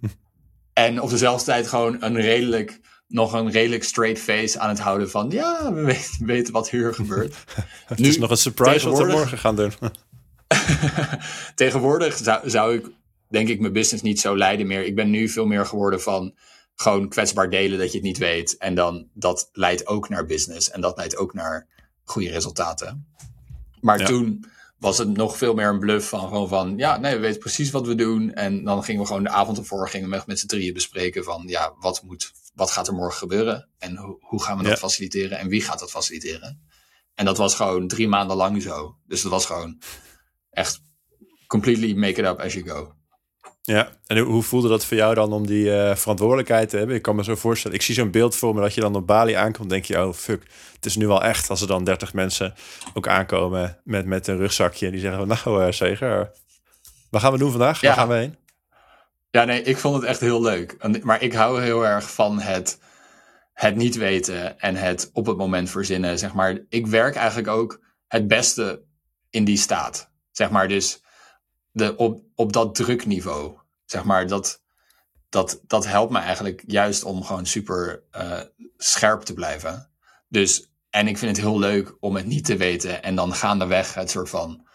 en op dezelfde tijd gewoon een redelijk, nog een redelijk straight face aan het houden van, ja, we weten, wat hier gebeurt. Het nu, is nog een surprise wat we morgen gaan doen. tegenwoordig zou, zou ik denk ik mijn business niet zo leiden meer. Ik ben nu veel meer geworden van gewoon kwetsbaar delen dat je het niet weet. En dan dat leidt ook naar business. En dat leidt ook naar goede resultaten. Maar toen was het nog veel meer een bluff van gewoon van ja, nee, we weten precies wat we doen. En dan gingen we gewoon de avond ervoor gingen we met, z'n drieën bespreken van ja, wat moet, wat gaat er morgen gebeuren? En hoe, hoe gaan we dat faciliteren? En wie gaat dat faciliteren? En dat was gewoon drie maanden lang zo. Dus dat was gewoon echt completely make it up as you go. Ja, en hoe voelde dat voor jou dan om die uh, verantwoordelijkheid te hebben? Ik kan me zo voorstellen, ik zie zo'n beeld voor me dat je dan op Bali aankomt, denk je, oh fuck, het is nu wel echt als er dan 30 mensen ook aankomen met, met een rugzakje en die zeggen, nou uh, Zeger, wat gaan we doen vandaag? Waar gaan we heen? Ja, nee, ik vond het echt heel leuk. Maar ik hou heel erg van het, het niet weten en het op het moment verzinnen, zeg maar. Ik werk eigenlijk ook het beste in die staat, zeg maar. Dus de, op, op dat drukniveau. zeg maar, dat, dat, dat helpt me eigenlijk juist om gewoon super uh, scherp te blijven. Dus, en ik vind het heel leuk om het niet te weten en dan gaandeweg het soort van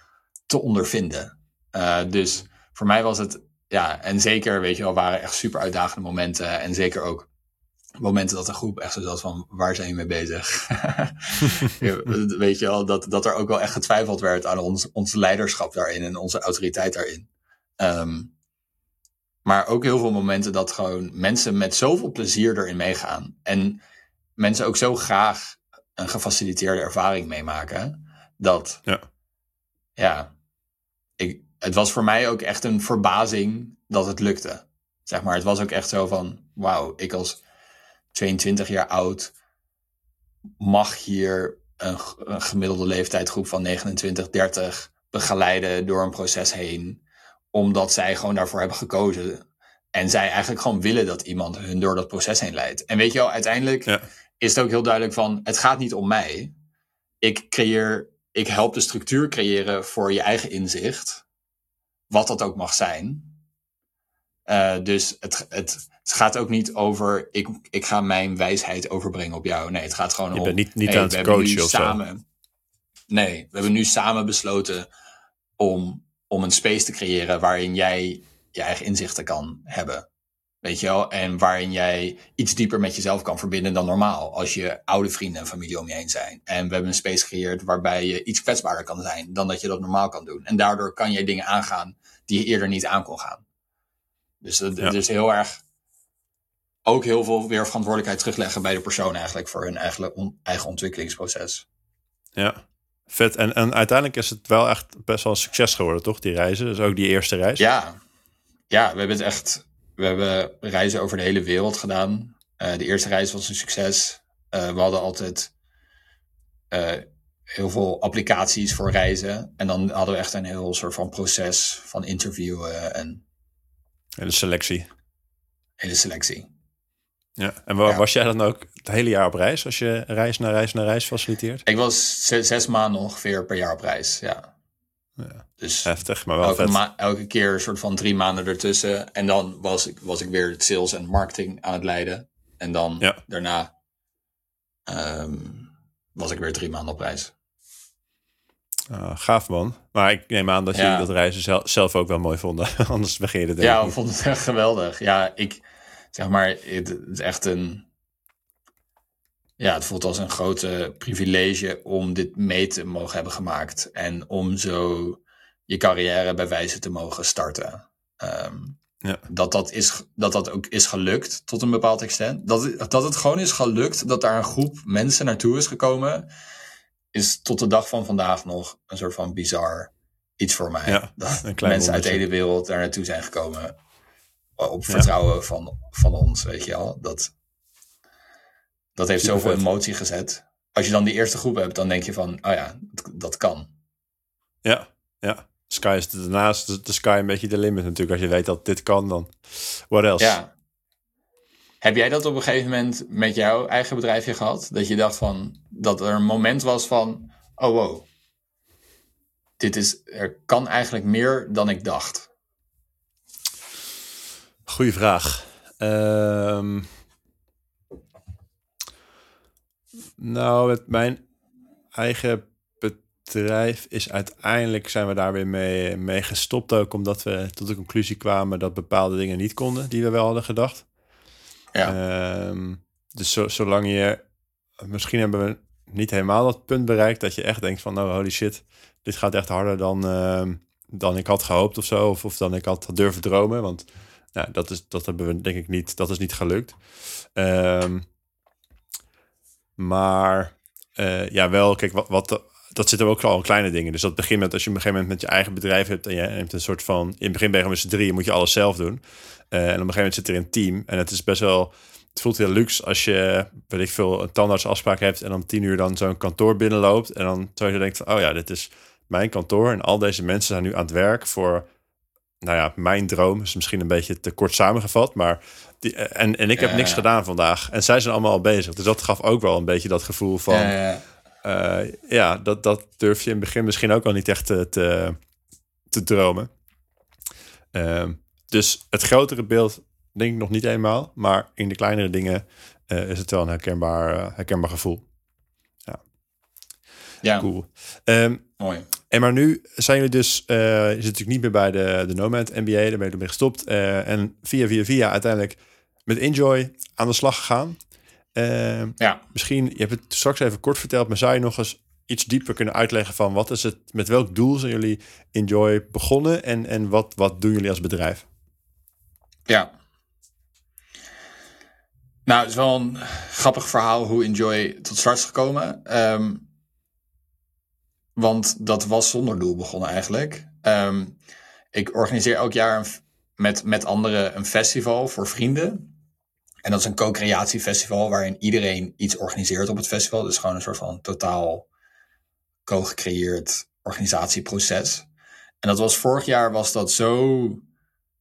te ondervinden. Uh, dus voor mij was het, ja, en zeker, weet je wel, waren echt super uitdagende momenten. En zeker ook momenten dat de groep echt zo zat van, waar zijn je mee bezig? weet je wel, dat, dat er ook wel echt getwijfeld werd aan ons, ons leiderschap daarin en onze autoriteit daarin. Um, maar ook heel veel momenten dat gewoon mensen met zoveel plezier erin meegaan. En mensen ook zo graag een gefaciliteerde ervaring meemaken. Dat, ja, ja ik, het was voor mij ook echt een verbazing dat het lukte. Zeg maar, het was ook echt zo van, wauw, ik als 22 jaar oud mag hier een, een gemiddelde leeftijdsgroep van 29, 30 begeleiden door een proces heen omdat zij gewoon daarvoor hebben gekozen. En zij eigenlijk gewoon willen dat iemand hun door dat proces heen leidt. En weet je wel, uiteindelijk is het ook heel duidelijk van, het gaat niet om mij. Ik creëer, ik help de structuur creëren voor je eigen inzicht. Wat dat ook mag zijn. Uh, dus het, het, het gaat ook niet over, ik, ik ga mijn wijsheid overbrengen op jou. Nee, het gaat gewoon om... Je bent niet, niet aan het coachen of samen, zo. Nee, we hebben nu samen besloten om om een space te creëren waarin jij je eigen inzichten kan hebben. Weet je wel? En waarin jij iets dieper met jezelf kan verbinden dan normaal. Als je oude vrienden en familie om je heen zijn. En we hebben een space gecreëerd waarbij je iets kwetsbaarder kan zijn dan dat je dat normaal kan doen. En daardoor kan je dingen aangaan die je eerder niet aan kon gaan. Dus het ja. is heel erg. Ook heel veel weer verantwoordelijkheid terugleggen bij de persoon eigenlijk voor hun eigen, eigen ontwikkelingsproces. Ja, Vet. En, en uiteindelijk is het wel echt best wel een succes geworden, toch? Die reizen. Dus ook die eerste reis. Ja, ja we hebben het echt. We hebben reizen over de hele wereld gedaan. Uh, de eerste reis was een succes. Uh, we hadden altijd uh, heel veel applicaties voor reizen. En dan hadden we echt een heel soort van proces van interviewen en. Hele selectie. Hele selectie. Ja, en waar ja. was jij dan ook het hele jaar op reis als je reis naar reis naar reis faciliteert? Ik was zes, zes maanden ongeveer per jaar op reis, ja. ja. Dus Heftig, maar wel elke, vet. Elke keer een soort van drie maanden ertussen. En dan was ik, was ik weer sales en marketing aan het leiden. En dan ja. daarna um, was ik weer drie maanden op reis. Uh, gaaf man. Maar ik neem aan dat jullie dat reizen zelf, zelf ook wel mooi vonden. Anders begin je het Ja, we vonden het echt geweldig. Ja, ik zeg maar, het is echt een. Ja, het voelt als een grote privilege om dit mee te mogen hebben gemaakt. En om zo je carrière bij wijze te mogen starten. Um, ja. dat, dat, is, dat dat ook is gelukt tot een bepaald extent. Dat, dat het gewoon is gelukt dat daar een groep mensen naartoe is gekomen. Is tot de dag van vandaag nog een soort van bizar iets voor mij. Ja, dat mensen uit de hele wereld daar naartoe zijn gekomen op vertrouwen ja. van, van ons, weet je wel. Dat, dat heeft Super zoveel vet. emotie gezet. Als je dan die eerste groep hebt, dan denk je van, oh ja, dat, dat kan. Ja, ja. Sky is daarnaast de, de sky een beetje de limit natuurlijk. Als je weet dat dit kan, dan what else? Ja. Heb jij dat op een gegeven moment met jouw eigen bedrijfje gehad? Dat je dacht van, dat er een moment was van, oh wow, dit is, er kan eigenlijk meer dan ik dacht. Goeie vraag. Um, nou, met mijn eigen bedrijf is uiteindelijk zijn we daar weer mee, mee gestopt. Ook omdat we tot de conclusie kwamen dat bepaalde dingen niet konden die we wel hadden gedacht. Ja. Um, dus zo, zolang je. Misschien hebben we niet helemaal dat punt bereikt dat je echt denkt van nou holy shit, dit gaat echt harder dan, uh, dan ik had gehoopt of zo. Of, of dan ik had durven dromen. Want nou, dat, is, dat hebben we denk ik niet, dat is niet gelukt. Um, maar uh, ja, wel, kijk, wat, wat, dat zitten ook al in kleine dingen. Dus dat begint met als je op een gegeven moment met je eigen bedrijf hebt en je hebt een soort van, in het begin ben je met z'n drieën, moet je alles zelf doen. Uh, en op een gegeven moment zit er een team en het is best wel, het voelt heel luxe als je, weet ik veel, een tandartsafspraak hebt en om tien uur dan zo'n kantoor binnenloopt en dan terwijl je denkt oh ja, dit is mijn kantoor en al deze mensen zijn nu aan het werk voor nou ja, mijn droom is misschien een beetje te kort samengevat, maar die, en, en ik heb Ja, niks ja. gedaan vandaag. En zij zijn allemaal al bezig. Dus dat gaf ook wel een beetje dat gevoel van, Ja, ja. eh, ja, dat, dat durf je in het begin misschien ook al niet echt te, te, te dromen. Ehm, dus het grotere beeld denk ik nog niet eenmaal. Maar in de kleinere dingen is het wel een herkenbaar, herkenbaar gevoel. Ja, ja. cool. Ehm, Mooi. En maar nu zijn jullie dus, uh, je zit natuurlijk niet meer bij de, de Nomad NBA, daar ben je ermee gestopt. Uh, en via, via, via uiteindelijk met Enjoy aan de slag gegaan. Uh, ja. Misschien, je hebt het straks even kort verteld, maar zou je nog eens iets dieper kunnen uitleggen van wat is het, met welk doel zijn jullie Enjoy begonnen en, en wat, wat doen jullie als bedrijf? Ja. Nou, het is wel een grappig verhaal hoe Enjoy tot start is gekomen. Um, want dat was zonder doel begonnen eigenlijk. Um, ik organiseer elk jaar met, met anderen een festival voor vrienden. En dat is een co-creatiefestival waarin iedereen iets organiseert op het festival. Dus gewoon een soort van totaal co-gecreëerd organisatieproces. En dat was vorig jaar was dat zo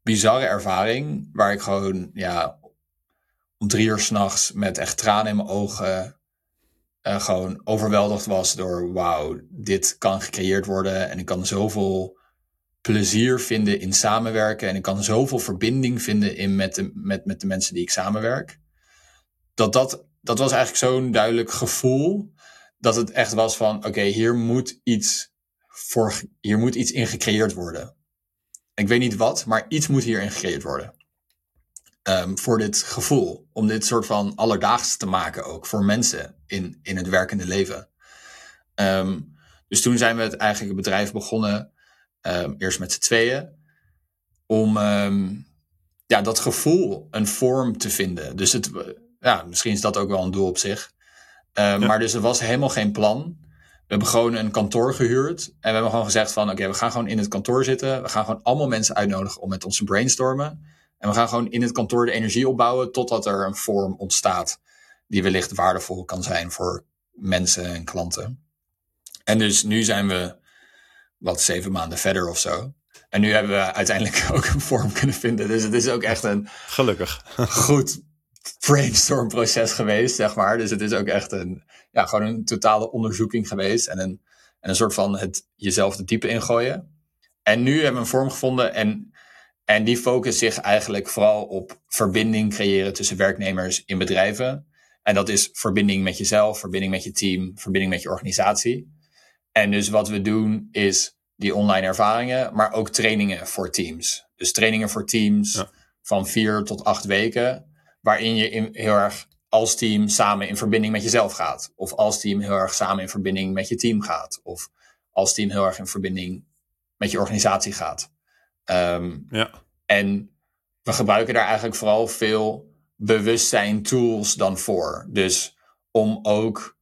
bizarre ervaring. Waar ik gewoon ja, om drie uur s'nachts met echt tranen in mijn ogen uh, gewoon overweldigd was door wauw, dit kan gecreëerd worden en ik kan zoveel plezier vinden in samenwerken en ik kan zoveel verbinding vinden in met, de, met, met de mensen die ik samenwerk. Dat, dat, dat was eigenlijk zo'n duidelijk gevoel dat het echt was van oké, hier moet iets voor, hier moet iets in gecreëerd worden. Ik weet niet wat, maar iets moet hierin gecreëerd worden. Um, voor dit gevoel. Om dit soort van alledaags te maken ook voor mensen in, in het werkende leven. Um, dus toen zijn we het eigenlijk het bedrijf begonnen, um, eerst met z'n tweeën, om ja, dat gevoel een vorm te vinden. Dus het, ja, misschien is dat ook wel een doel op zich. Ja. Maar dus er was helemaal geen plan. We hebben gewoon een kantoor gehuurd. En we hebben gewoon gezegd van oké, we gaan gewoon in het kantoor zitten. We gaan gewoon allemaal mensen uitnodigen om met ons te brainstormen. En we gaan gewoon in het kantoor de energie opbouwen totdat er een vorm ontstaat die wellicht waardevol kan zijn voor mensen en klanten. En dus nu zijn we wat zeven maanden verder of zo. En nu hebben we uiteindelijk ook een vorm kunnen vinden. Dus het is ook echt een gelukkig goed brainstormproces geweest, zeg maar. Dus het is ook echt een, ja, gewoon een totale onderzoeking geweest en een, en een soort van het jezelf de diepe ingooien. En nu hebben we een vorm gevonden en en die focust zich eigenlijk vooral op verbinding creëren tussen werknemers in bedrijven. En dat is verbinding met jezelf, verbinding met je team, verbinding met je organisatie. En dus wat we doen is die online ervaringen, maar ook trainingen voor teams. Dus trainingen voor teams van vier tot acht weken, waarin je in, heel erg als team samen in verbinding met jezelf gaat. Of als team heel erg samen in verbinding met je team gaat. Of als team heel erg in verbinding met je organisatie gaat. Um, ja. En we gebruiken daar eigenlijk vooral veel bewustzijn tools dan voor. Dus om ook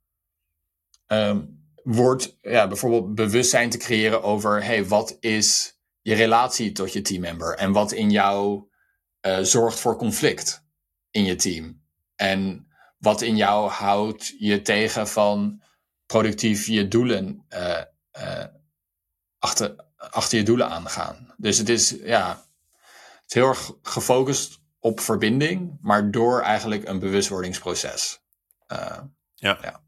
um, wordt, ja, bijvoorbeeld bewustzijn te creëren over hey, wat is je relatie tot je teammember en wat in jou uh, zorgt voor conflict in je team. En wat in jou houdt je tegen van productief je doelen uh, uh, achter, achter je doelen aangaan. Dus het is, ja, het is heel erg gefocust op verbinding, maar door eigenlijk een bewustwordingsproces. Uh, ja. ja.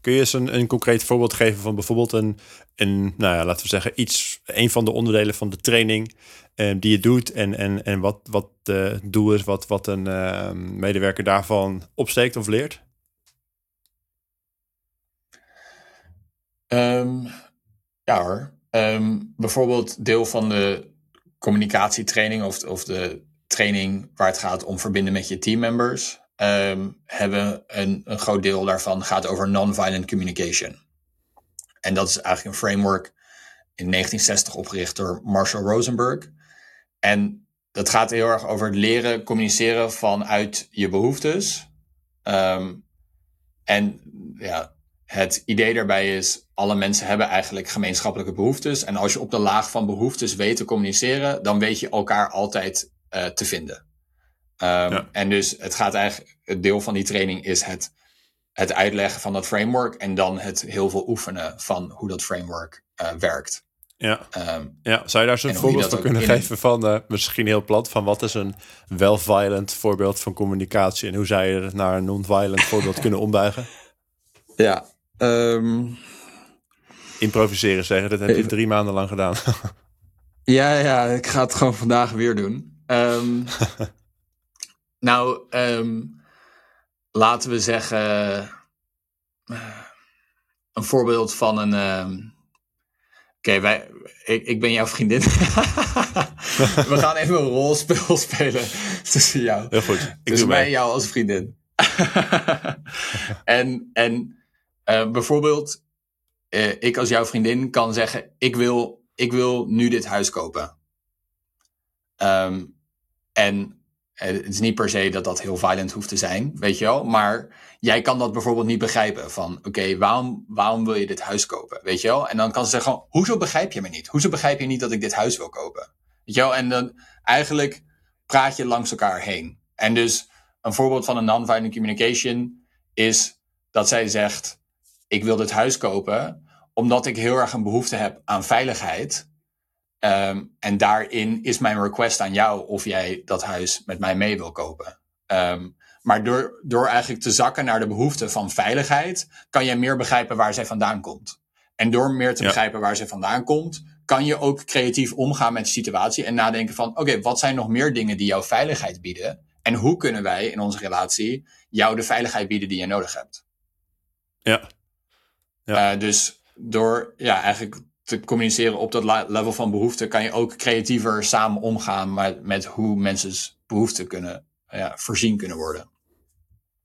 Kun je eens een, een concreet voorbeeld geven van bijvoorbeeld een, een, nou ja, laten we zeggen, iets, een van de onderdelen van de training uh, die je doet en, en, en wat, wat het doel is, wat, wat een uh, medewerker daarvan opsteekt of leert? Um, ja hoor. Um, bijvoorbeeld deel van de communicatietraining of, of de training waar het gaat om verbinden met je teammembers. Um, hebben een, een groot deel daarvan gaat over non-violent communication. En dat is eigenlijk een framework in 1960 opgericht door Marshall Rosenberg. En dat gaat heel erg over het leren communiceren vanuit je behoeftes. Um, en ja, het idee daarbij is, alle mensen hebben eigenlijk gemeenschappelijke behoeftes. En als je op de laag van behoeftes weet te communiceren, dan weet je elkaar altijd uh, te vinden. Um, ja. En dus het gaat eigenlijk, het deel van die training is het, het uitleggen van dat framework en dan het heel veel oefenen van hoe dat framework uh, werkt. Ja. Um, ja, zou je daar zo'n voorbeeld van kunnen geven van uh, misschien heel plat van wat is een wel-violent voorbeeld van communicatie en hoe zou je het naar een non-violent voorbeeld kunnen ombuigen? Ja, Um, Improviseren zeggen, dat heb je drie maanden lang gedaan. ja, ja, ik ga het gewoon vandaag weer doen. Ehm, nou, ehm, laten we zeggen. eh, een voorbeeld van een. Oké, wij. Ik, ik ben jouw vriendin. we gaan even een rolspel spelen tussen jou. Heel goed. Ik dus doe mij en jou als vriendin. en en eh, bijvoorbeeld, eh, ik als jouw vriendin kan zeggen: ik wil, ik wil nu dit huis kopen. Ehm, en eh, het is niet per se dat dat heel violent hoeft te zijn, weet je wel. Maar jij kan dat bijvoorbeeld niet begrijpen. Van oké, waarom, waarom wil je dit huis kopen? Weet je wel? En dan kan ze zeggen: hoezo begrijp je me niet? Hoezo begrijp je niet dat ik dit huis wil kopen? Weet je wel? En dan eigenlijk praat je langs elkaar heen. En dus een voorbeeld van een non-violent communication is dat zij zegt: Ik wil dit huis kopen omdat ik heel erg een behoefte heb aan veiligheid. Ehm, en daarin is mijn request aan jou of jij dat huis met mij mee wil kopen. Ehm, maar door, door eigenlijk te zakken naar de behoefte van veiligheid, kan je meer begrijpen waar zij vandaan komt. En door meer te Ja. begrijpen waar zij vandaan komt, kan je ook creatief omgaan met de situatie en nadenken van, oké, wat zijn nog meer dingen die jou veiligheid bieden? En hoe kunnen wij in onze relatie jou de veiligheid bieden die je nodig hebt? Ja. Ja. Eh, dus door ja, eigenlijk te communiceren op dat level van behoefte, kan je ook creatiever samen omgaan met, met hoe mensen's behoeften kunnen ja, voorzien kunnen worden.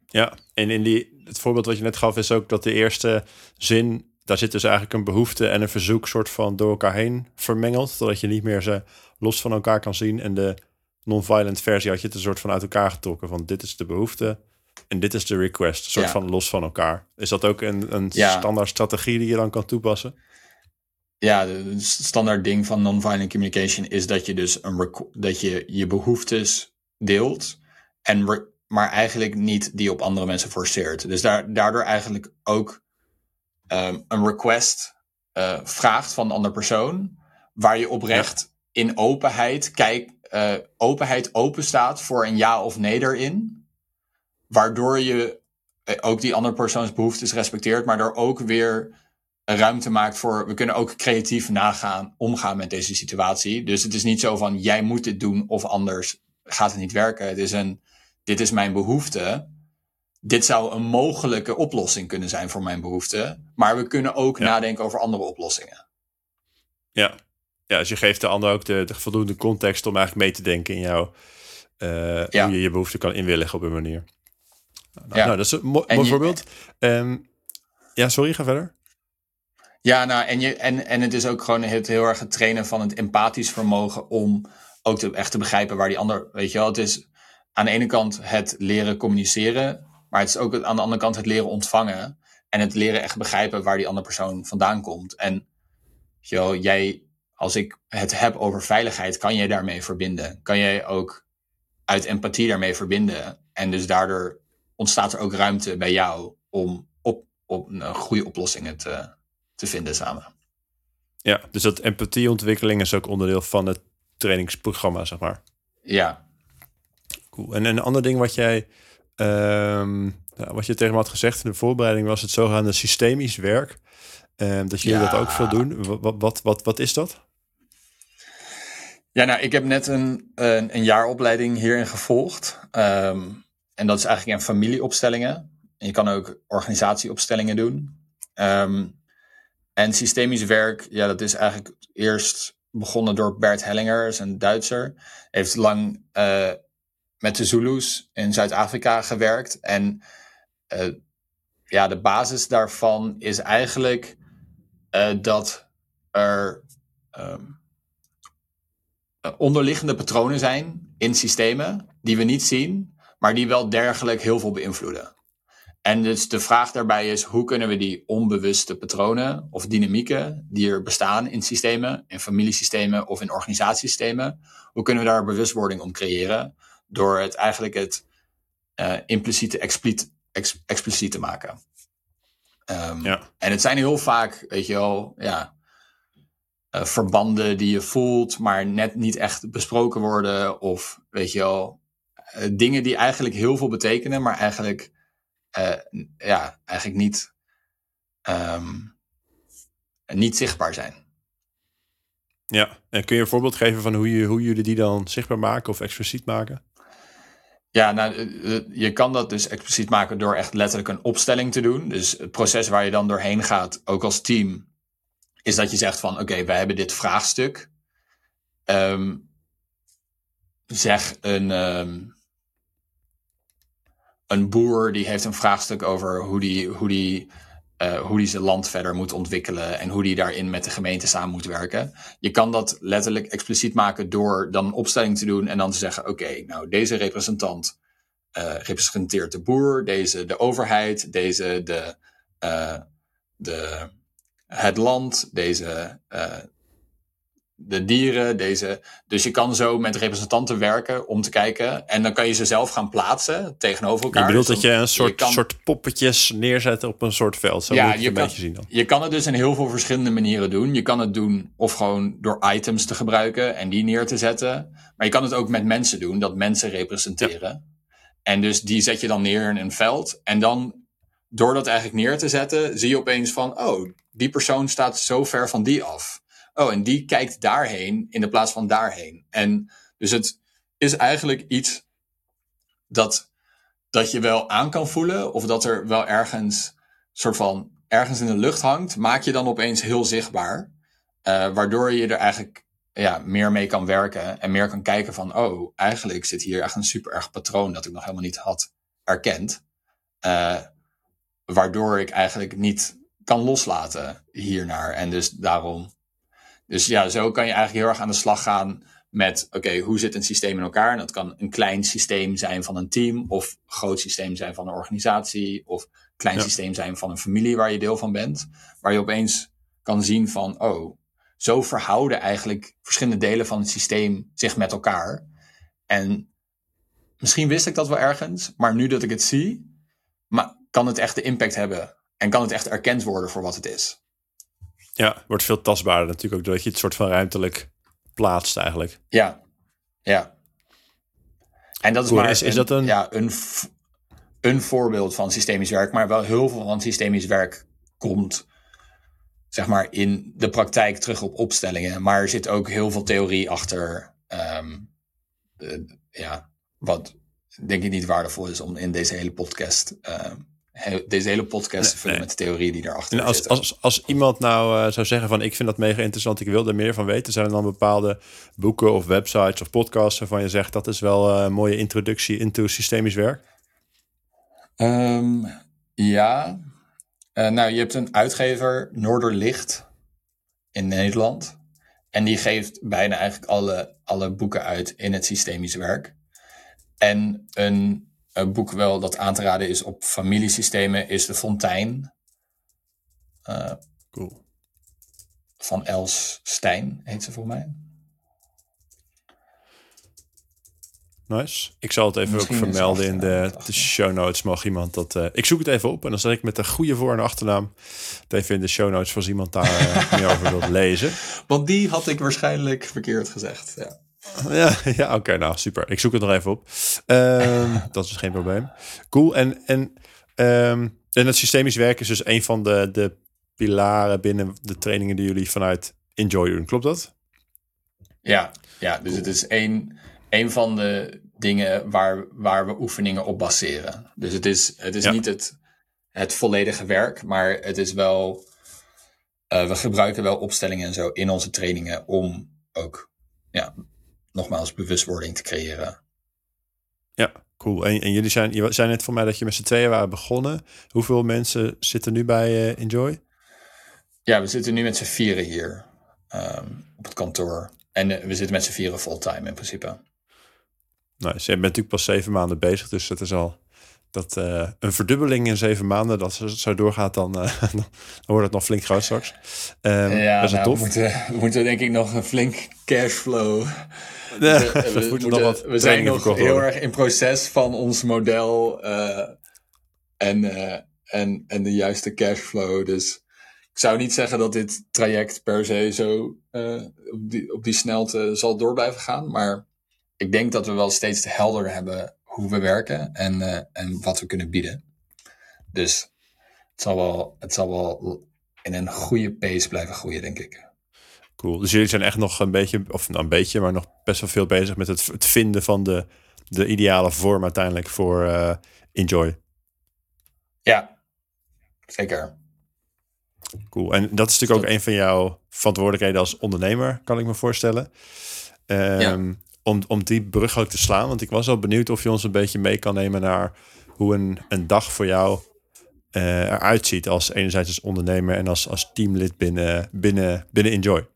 Ja, en in die, het voorbeeld wat je net gaf is ook dat de eerste zin, daar zit dus eigenlijk een behoefte en een verzoek soort van door elkaar heen vermengeld, zodat je niet meer ze los van elkaar kan zien. En de non-violent versie had je het een soort van uit elkaar getrokken van dit is de behoefte en dit is de request, een soort Ja. van los van elkaar. Is dat ook een, een Ja. standaard strategie die je dan kan toepassen? Ja, de standaard ding van non-violent communication is dat je dus een dat je je behoeftes deelt, en maar eigenlijk niet die op andere mensen forceert. Dus daar, daardoor eigenlijk ook ehm, een request eh, vraagt van de andere persoon, waar je oprecht in openheid kijk, eh, openheid open staat voor een ja of nee erin, waardoor je eh, ook die andere persoons behoeftes respecteert, maar door ook weer ruimte maakt voor. We kunnen ook creatief nagaan, omgaan met deze situatie. Dus het is niet zo van jij moet dit doen of anders gaat het niet werken. Het is een. Dit is mijn behoefte. Dit zou een mogelijke oplossing kunnen zijn voor mijn behoefte. Maar we kunnen ook Ja. nadenken over andere oplossingen. Ja. ja, dus je geeft de ander ook de, de voldoende context om eigenlijk mee te denken in jouw, eh, Ja. hoe je je behoefte kan inwilligen op een manier. Nou, Ja. nou, dat is een mo- En mooi voorbeeld. Ehm, ja, sorry, ga verder. Ja, nou, en, je, en, en het is ook gewoon het heel erg het trainen van het empathisch vermogen om ook te, echt te begrijpen waar die ander, weet je wel, het is aan de ene kant het leren communiceren, maar het is ook het- aan de andere kant het leren ontvangen en het leren echt begrijpen waar die andere persoon vandaan komt. En weet je wel, jij, als ik het heb over veiligheid, kan jij daarmee verbinden? Kan jij ook uit empathie daarmee verbinden? En dus daardoor ontstaat er ook ruimte bij jou om op, op een goede oplossingen te, te vinden samen. Ja, dus dat empathieontwikkeling is ook onderdeel van het trainingsprogramma, zeg maar. Ja, Cool. En een ander ding wat jij, ja, wat je tegen me had gezegd in de voorbereiding was het zogenaamde systemisch werk. Ehm, dat jullie Ja. dat ook veel doen. Wat, wat, wat, is dat? ja nou, ik heb net een, een, een jaaropleiding hierin gevolgd. Ehm, en dat is eigenlijk in familieopstellingen. En je kan ook organisatieopstellingen doen. Ehm, en systemisch werk, ja, dat is eigenlijk eerst begonnen door Bert Hellinger, een Duitser. Heeft lang eh, met de Zulus in Zuid-Afrika gewerkt. En eh, ja, de basis daarvan is eigenlijk eh, dat er ehm, eh, onderliggende patronen zijn in systemen die we niet zien, maar die wel dergelijk heel veel beïnvloeden. En dus de vraag daarbij is, hoe kunnen we die onbewuste patronen of dynamieken die er bestaan in systemen, in familiesystemen of in organisatiesystemen, hoe kunnen we daar bewustwording om creëren door het eigenlijk het eh, impliciete expliciet, ex- expliciet te maken. Ehm, Ja. En het zijn heel vaak, weet je wel, ja, eh, verbanden die je voelt, maar net niet echt besproken worden. Of weet je wel, eh, dingen die eigenlijk heel veel betekenen, maar eigenlijk, eh, ja, eigenlijk niet, ehm, niet zichtbaar zijn. Ja, en kun je een voorbeeld geven van hoe, je, hoe jullie die dan zichtbaar maken of expliciet maken? Ja, nou, eh, je kan dat dus expliciet maken door echt letterlijk een opstelling te doen. Dus het proces waar je dan doorheen gaat, ook als team, is dat je zegt van oké, wij hebben dit vraagstuk. Ehm, zeg een, ehm, een boer die heeft een vraagstuk over hoe die, hoe die uh, hoe die zijn land verder moet ontwikkelen en hoe die daarin met de gemeente samen moet werken. Je kan dat letterlijk expliciet maken door dan een opstelling te doen en dan te zeggen: oké, nou deze representant uh, representeert de boer, deze de overheid, deze de, uh, de, het land, deze de dieren, deze. Dus je kan zo met representanten werken om te kijken. En dan kan je ze zelf gaan plaatsen tegenover elkaar. Je bedoelt dus dat je een soort, soort poppetjes neerzet op een soort veld. Zo ja, je, een kan, zien dan. je kan het dus in heel veel verschillende manieren doen. Je kan het doen of gewoon door items te gebruiken en die neer te zetten. Maar je kan het ook met mensen doen, dat mensen representeren. En dus die zet je dan neer in een veld. En dan, door dat eigenlijk neer te zetten, zie je opeens van, oh, die persoon staat zo ver van die af oh, en die kijkt daarheen in de plaats van daarheen. En dus het is eigenlijk iets dat, dat je wel aan kan voelen, of dat er wel ergens soort van ergens in de lucht hangt, maak je dan opeens heel zichtbaar. Uh, waardoor je er eigenlijk ja, meer mee kan werken en meer kan kijken van, oh, eigenlijk zit hier echt een super erg patroon dat ik nog helemaal niet had erkend. Uh, waardoor ik eigenlijk niet kan loslaten hiernaar. En dus daarom dus ja, zo kan je eigenlijk heel erg aan de slag gaan met, oké, hoe zit een systeem in elkaar? En dat kan een klein systeem zijn van een team, of een groot systeem zijn van een organisatie, of een klein systeem zijn van een familie waar je deel van bent. Waar je opeens kan zien van, oh, zo verhouden eigenlijk verschillende delen van het systeem zich met elkaar. En misschien wist ik dat wel ergens, maar nu dat ik het zie, maar kan het echt de impact hebben en kan het echt erkend worden voor wat het is. Ja, wordt veel tastbaarder natuurlijk ook doordat je het soort van ruimtelijk plaatst eigenlijk. Ja, ja. En dat is maar is, is een, dat een... Ja, een, een voorbeeld van systemisch werk, maar wel heel veel van systemisch werk komt zeg maar in de praktijk terug op opstellingen. Maar er zit ook heel veel theorie achter. Um, ja, wat denk ik niet waardevol is om in deze hele podcast um, deze hele podcast te vullen met de theorieën die daarachter en als, Als, als iemand nou uh, zou zeggen van ik vind dat mega interessant, ik wil er meer van weten, zijn er dan bepaalde boeken of websites of podcasts waarvan je zegt dat is wel uh, een mooie introductie into systemisch werk? Um, ja, uh, nou je hebt een uitgever, Noorderlicht, in Nederland. En die geeft bijna eigenlijk alle, alle boeken uit in het systemisch werk. En een een boek wel dat aan te raden is op familiesystemen is De Fontein. Uh, cool. Van Els Stijn heet ze voor mij. Nice. Ik zal het even ook vermelden in de, de, show notes. Mag iemand dat. Uh, ik zoek het even op en dan zet ik met de goede voor- en achternaam. Het even in de show notes als iemand daar uh, meer over wilt lezen. Want die had ik waarschijnlijk verkeerd gezegd. Ja. Ja, ja oké, nou super. Ik zoek het nog even op. Um, dat is geen probleem. Cool. En, en, um, en het systemisch werken is dus een van de, de pilaren binnen de trainingen die jullie vanuit Enjoy doen. Klopt dat? Ja, ja dus het is een, een van de dingen waar, waar we oefeningen op baseren. Dus het is, het is niet het, het volledige werk, maar het is wel. Uh, we gebruiken wel opstellingen en zo in onze trainingen om ook ja, nogmaals bewustwording te creëren. Ja, cool. En, en jullie zijn, je zijn net voor mij dat je met z'n tweeën waren begonnen. Hoeveel mensen zitten nu bij uh, Enjoy? Ja, we zitten nu met z'n vieren hier um, op het kantoor. En uh, we zitten met z'n vieren fulltime in principe. Nou, je bent natuurlijk pas zeven maanden bezig, dus het is al dat uh, een verdubbeling in zeven maanden, dat ze zo doorgaat, dan, uh, dan wordt het nog flink groot straks. Um, ja, dat is nou, tof. We moeten, we moeten denk ik nog een flink cashflow we, we, we zijn nog heel erg in proces van ons model uh, en, en, en de juiste cashflow. Dus ik zou niet zeggen dat dit traject per se zo op, die, op die snelheid zal door blijven gaan. Maar ik denk dat we wel steeds helder hebben hoe we werken en, en wat we kunnen bieden. Dus het zal wel, het zal wel in een goede pace blijven groeien, denk ik. Cool. Dus jullie zijn echt nog een beetje, of nou een beetje, maar nog best wel veel bezig met het, het vinden van de, de ideale vorm uiteindelijk voor uh, Enjoy. Ja, zeker. Cool. En dat is natuurlijk ook een van jouw verantwoordelijkheden als ondernemer, kan ik me voorstellen. Um, om, om die brug ook te slaan. Want ik was al benieuwd of je ons een beetje mee kan nemen naar hoe een, een dag voor jou uh, eruit ziet. Als enerzijds als ondernemer en als, als teamlid binnen, binnen, binnen Enjoy.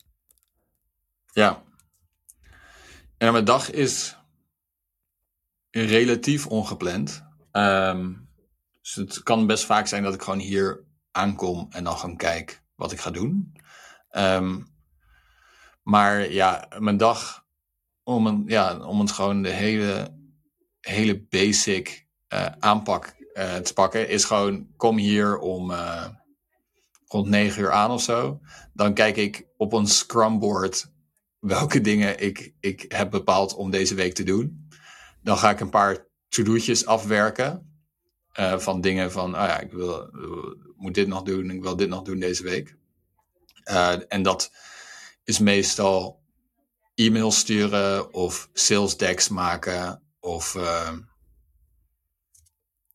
Ja. En mijn dag is relatief ongepland. Um, dus het kan best vaak zijn dat ik gewoon hier aankom en dan gewoon kijk wat ik ga doen. Um, maar ja, mijn dag, om, een, ja, om het gewoon de hele, hele basic uh, aanpak uh, te pakken, is gewoon kom hier om uh, rond 9 uur aan of zo. Dan kijk ik op een scrumboard welke dingen ik, ik heb bepaald om deze week te doen. Dan ga ik een paar to-do'tjes afwerken. Van dingen van, ah ja, ik wil, moet dit nog doen, ik wil dit nog doen deze week. En dat is meestal e-mails sturen of sales decks maken of uh,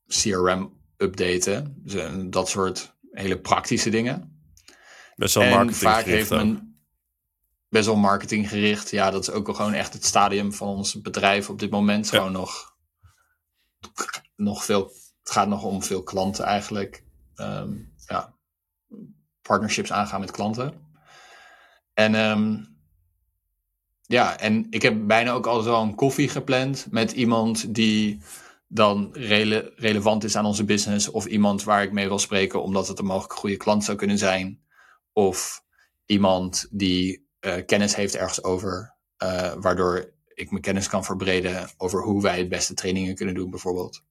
CRM updaten. Dus, dat soort hele praktische dingen. Best wel marketing vaak heeft men best wel marketinggericht. Ja, dat is ook wel gewoon echt het stadium van ons bedrijf op dit moment. Gewoon nog, nog veel. Het gaat nog om veel klanten eigenlijk. Um, ja, partnerships aangaan met klanten. En um, ja, en ik heb bijna ook altijd wel een koffie gepland met iemand die dan rele relevant is aan onze business. Of iemand waar ik mee wil spreken omdat het een mogelijk goede klant zou kunnen zijn. Of iemand die uh, kennis heeft ergens over, uh, waardoor ik mijn kennis kan verbreden over hoe wij het beste trainingen kunnen doen, bijvoorbeeld.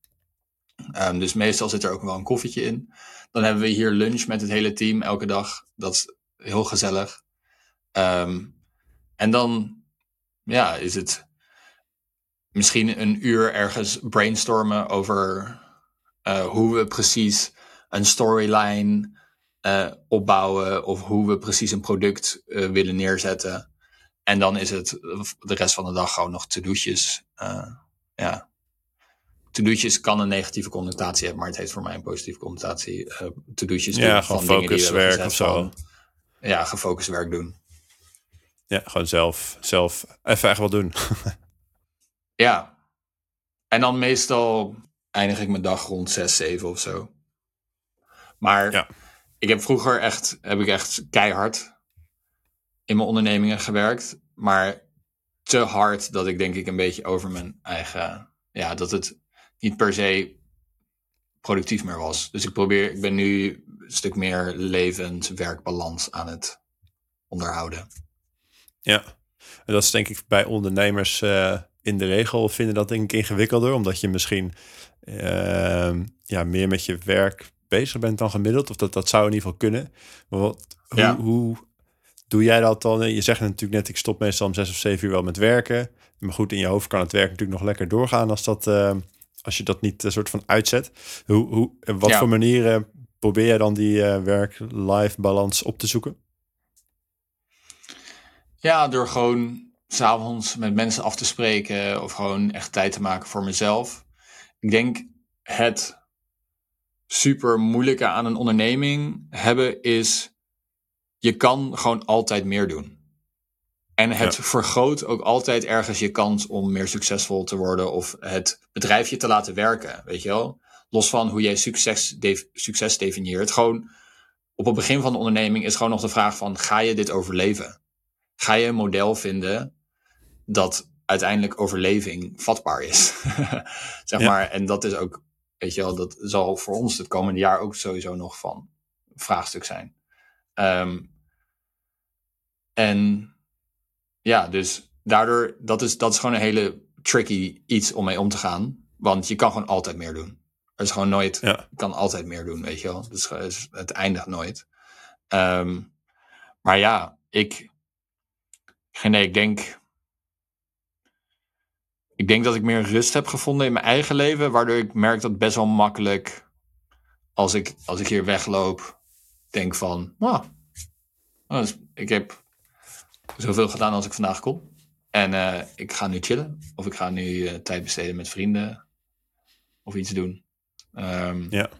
Um, dus meestal zit er ook wel een koffietje in. Dan hebben we hier lunch met het hele team elke dag. Dat is heel gezellig. Um, en dan ja, is het misschien een uur ergens brainstormen over uh, hoe we precies een storyline uh, opbouwen of hoe we precies een product uh, willen neerzetten. En dan is het de rest van de dag gewoon nog to-do'tjes. Ja. To-do'tjes kan een negatieve connotatie hebben, maar het heeft voor mij een positieve connotatie. to-do'tjes ja, gewoon focuswerk of zo. Van, ja, gefocust werk doen. Ja, gewoon zelf, zelf even echt wat doen. ja. En dan meestal eindig ik mijn dag rond 6, 7 of zo. Maar ja ik heb vroeger echt, heb ik echt keihard in mijn ondernemingen gewerkt. Maar te hard dat ik denk ik een beetje over mijn eigen, ja, dat het niet per se productief meer was. Dus ik probeer, ik ben nu een stuk meer levend werkbalans aan het onderhouden. Ja, en dat is denk ik bij ondernemers uh, in de regel vinden dat denk ik ingewikkelder, omdat je misschien uh, ja, meer met je werk bezig bent dan gemiddeld. Of dat, dat zou in ieder geval kunnen. Maar wat, hoe, ja. hoe doe jij dat dan? Je zegt natuurlijk net, ik stop meestal om zes of zeven uur wel met werken. Maar goed, in je hoofd kan het werk natuurlijk nog lekker doorgaan als, dat, uh, als je dat niet een soort van uitzet. Hoe, hoe, wat ja. voor manieren probeer jij dan die uh, werk-life balans op te zoeken? Ja, door gewoon s'avonds met mensen af te spreken of gewoon echt tijd te maken voor mezelf. Ik denk het super moeilijke aan een onderneming hebben is, je kan gewoon altijd meer doen. En het ja. vergroot ook altijd ergens je kans om meer succesvol te worden of het bedrijfje te laten werken, weet je wel? Los van hoe jij succes, succes definieert. Gewoon op het begin van de onderneming is gewoon nog de vraag van, ga je dit overleven? Ga je een model vinden dat uiteindelijk overleving vatbaar is? zeg ja. maar, en dat is ook Weet je wel, dat zal voor ons het komende jaar ook sowieso nog van vraagstuk zijn. Um, en ja, dus daardoor, dat is, dat is gewoon een hele tricky iets om mee om te gaan. Want je kan gewoon altijd meer doen. Er is gewoon nooit, ja. je kan altijd meer doen, weet je wel. Dus het eindigt nooit. Um, maar ja, ik, nee, ik denk ik denk dat ik meer rust heb gevonden in mijn eigen leven, waardoor ik merk dat best wel makkelijk als ik, als ik hier wegloop, denk van, nou, oh, ik heb zoveel gedaan als ik vandaag kon. En uh, ik ga nu chillen. Of ik ga nu uh, tijd besteden met vrienden. Of iets doen. Um, ja.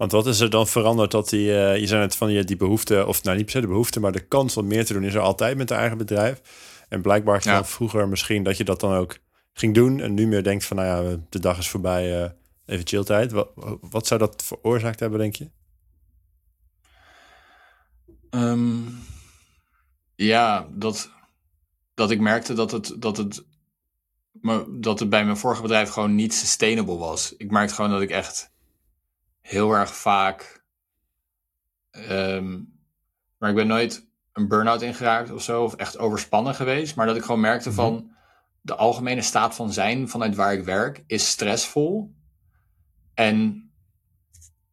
Want wat is er dan veranderd dat die, uh, je zei net van je die behoefte, of nou niet per se de behoefte, maar de kans om meer te doen is er altijd met een eigen bedrijf. En blijkbaar ja. vroeger misschien dat je dat dan ook ging doen en nu meer denkt van nou ja, de dag is voorbij, uh, even chilltijd. Wat, wat zou dat veroorzaakt hebben, denk je? Um, ja, dat, dat ik merkte dat het, dat het dat het bij mijn vorige bedrijf gewoon niet sustainable was. Ik merkte gewoon dat ik echt heel erg vaak. Um, maar ik ben nooit een burn-out ingeraakt of zo, of echt overspannen geweest. Maar dat ik gewoon merkte van mhm. de algemene staat van zijn vanuit waar ik werk is stressvol. En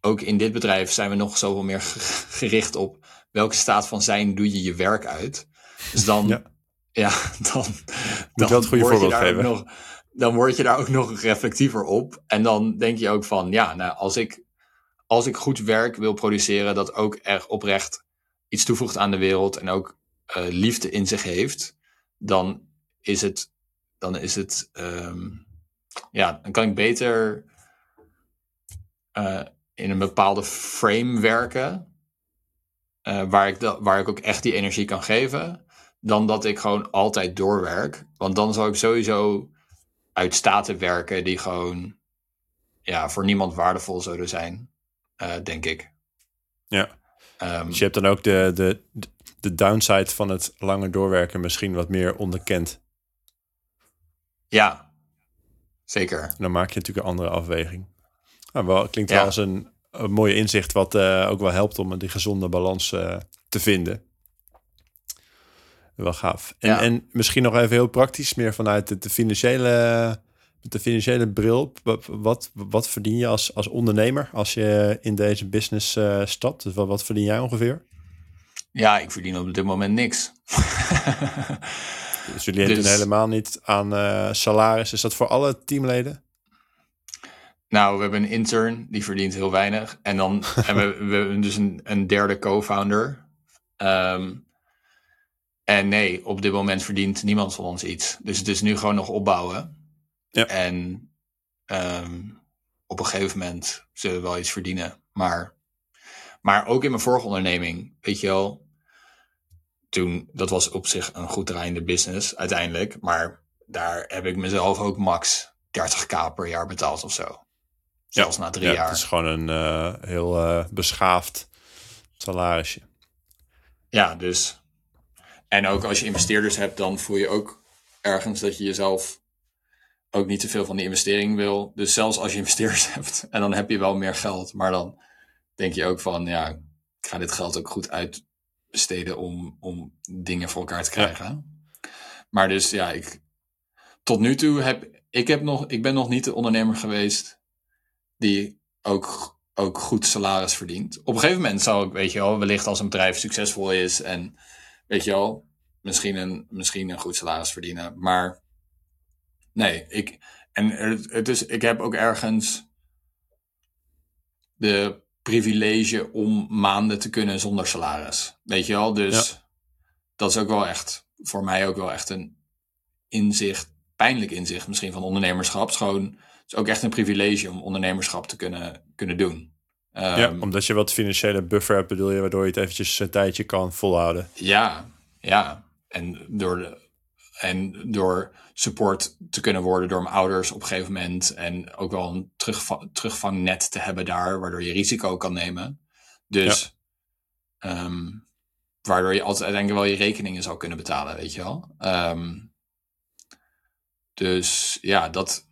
ook in dit bedrijf zijn we nog zoveel meer gericht op welke staat van zijn doe je je werk uit. Dus dan, ja, ja dan, dan, goede voorbeeld geven. Nog, dan word je daar ook nog reflectiever op. En dan denk je ook van, ja, nou, als ik als ik goed werk wil produceren, dat ook echt oprecht iets toevoegt aan de wereld en ook uh, liefde in zich heeft, dan is het, dan is het, um, ja, dan kan ik beter uh, in een bepaalde frame werken, uh, waar, ik waar ik ook echt die energie kan geven, dan dat ik gewoon altijd doorwerk. Want dan zal ik sowieso uit staten werken die gewoon ja, voor niemand waardevol zouden zijn. Uh, denk ik. Ja. Um, dus je hebt dan ook de, de, de downside van het langer doorwerken misschien wat meer onderkend. Ja, zeker. dan maak je natuurlijk een andere afweging. Nou, wel, klinkt ja. wel als een, een mooie inzicht wat uh, ook wel helpt om die gezonde balans uh, te vinden. Wel gaaf. En, ja. en misschien nog even heel praktisch, meer vanuit de, de financiële de financiële bril, wat, wat verdien je als, als ondernemer als je in deze business uh, stapt? Dus wat, wat verdien jij ongeveer? Ja, ik verdien op dit moment niks. dus jullie dus, helemaal niet aan uh, salaris. Is dat voor alle teamleden? Nou, we hebben een intern die verdient heel weinig. En dan hebben we, we hebben dus een, een derde co-founder. Um, en nee, op dit moment verdient niemand van ons iets. Dus het is nu gewoon nog opbouwen. Ja. En um, op een gegeven moment zullen we wel iets verdienen. Maar, maar ook in mijn vorige onderneming, weet je wel. Toen, dat was op zich een goed draaiende business uiteindelijk. Maar daar heb ik mezelf ook max 30k per jaar betaald of zo. Zelfs ja, na drie ja, jaar. Het is gewoon een uh, heel uh, beschaafd salarisje. Ja, dus. En ook als je investeerders hebt, dan voel je ook ergens dat je jezelf ook niet te veel van die investering wil. Dus zelfs als je investeerders hebt en dan heb je wel meer geld, maar dan denk je ook van ja, ik ga dit geld ook goed uitbesteden om, om dingen voor elkaar te krijgen. Maar dus ja, ik tot nu toe heb ik heb nog, ik ben nog niet de ondernemer geweest die ook, ook goed salaris verdient. Op een gegeven moment zou ik, weet je wel, wellicht als een bedrijf succesvol is en weet je wel, misschien een, misschien een goed salaris verdienen. Maar Nee, ik, en het is, ik heb ook ergens de privilege om maanden te kunnen zonder salaris. Weet je wel? Dus dat is ook wel echt, voor mij ook wel echt een inzicht, pijnlijk inzicht misschien van ondernemerschap. Het is gewoon, het is ook echt een privilege om ondernemerschap te kunnen, kunnen doen. ja, um, omdat je wat financiële buffer hebt, bedoel je, waardoor je het eventjes een tijdje kan volhouden. Ja, ja. En door de, en door support te kunnen worden door mijn ouders op een gegeven moment. En ook wel een terugvang, terugvangnet te hebben daar, waardoor je risico kan nemen. Dus ja. um, waardoor je altijd uiteindelijk wel je rekeningen zou kunnen betalen, weet je wel. Um, dus ja, dat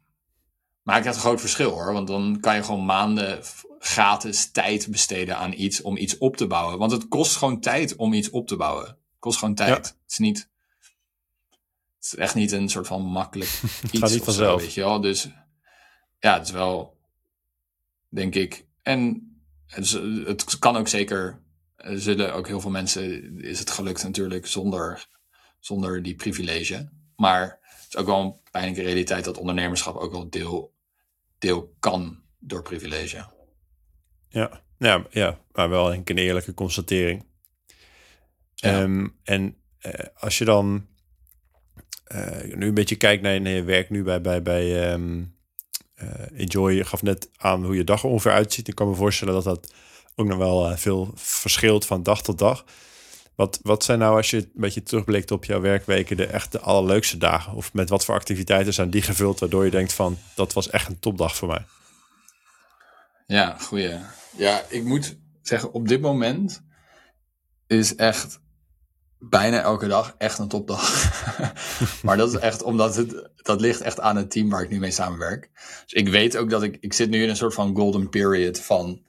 maakt echt een groot verschil hoor. Want dan kan je gewoon maanden gratis tijd besteden aan iets om iets op te bouwen. Want het kost gewoon tijd om iets op te bouwen. Het kost gewoon tijd. Ja. Het is niet het is echt niet een soort van makkelijk iets. Gaat niet vanzelf. weet je wel. Dus ja, het is wel, denk ik. En het, het kan ook zeker, er zullen ook heel veel mensen, is het gelukt natuurlijk zonder, zonder die privilege. Maar het is ook wel een pijnlijke realiteit dat ondernemerschap ook wel deel, deel kan door privilege. Ja, ja, ja maar wel een eerlijke constatering. Ja. Um, en als je dan nu een beetje kijkt naar, je werk nu bij, bij, bij ehm, Enjoy, je gaf net aan hoe je dag ongeveer uitziet. Ik kan me voorstellen dat dat ook nog wel veel verschilt van dag tot dag. Wat, wat zijn nou, als je een beetje terugblikt op jouw werkweken, de echt de allerleukste dagen? Of met wat voor activiteiten zijn die gevuld, waardoor je denkt van, dat was echt een topdag voor mij? Ja, goeie. Ja, ik moet zeggen, op dit moment is echt bijna elke dag echt een topdag. maar dat is echt omdat het, dat ligt echt aan het team waar ik nu mee samenwerk. Dus ik weet ook dat ik, ik zit nu in een soort van golden period van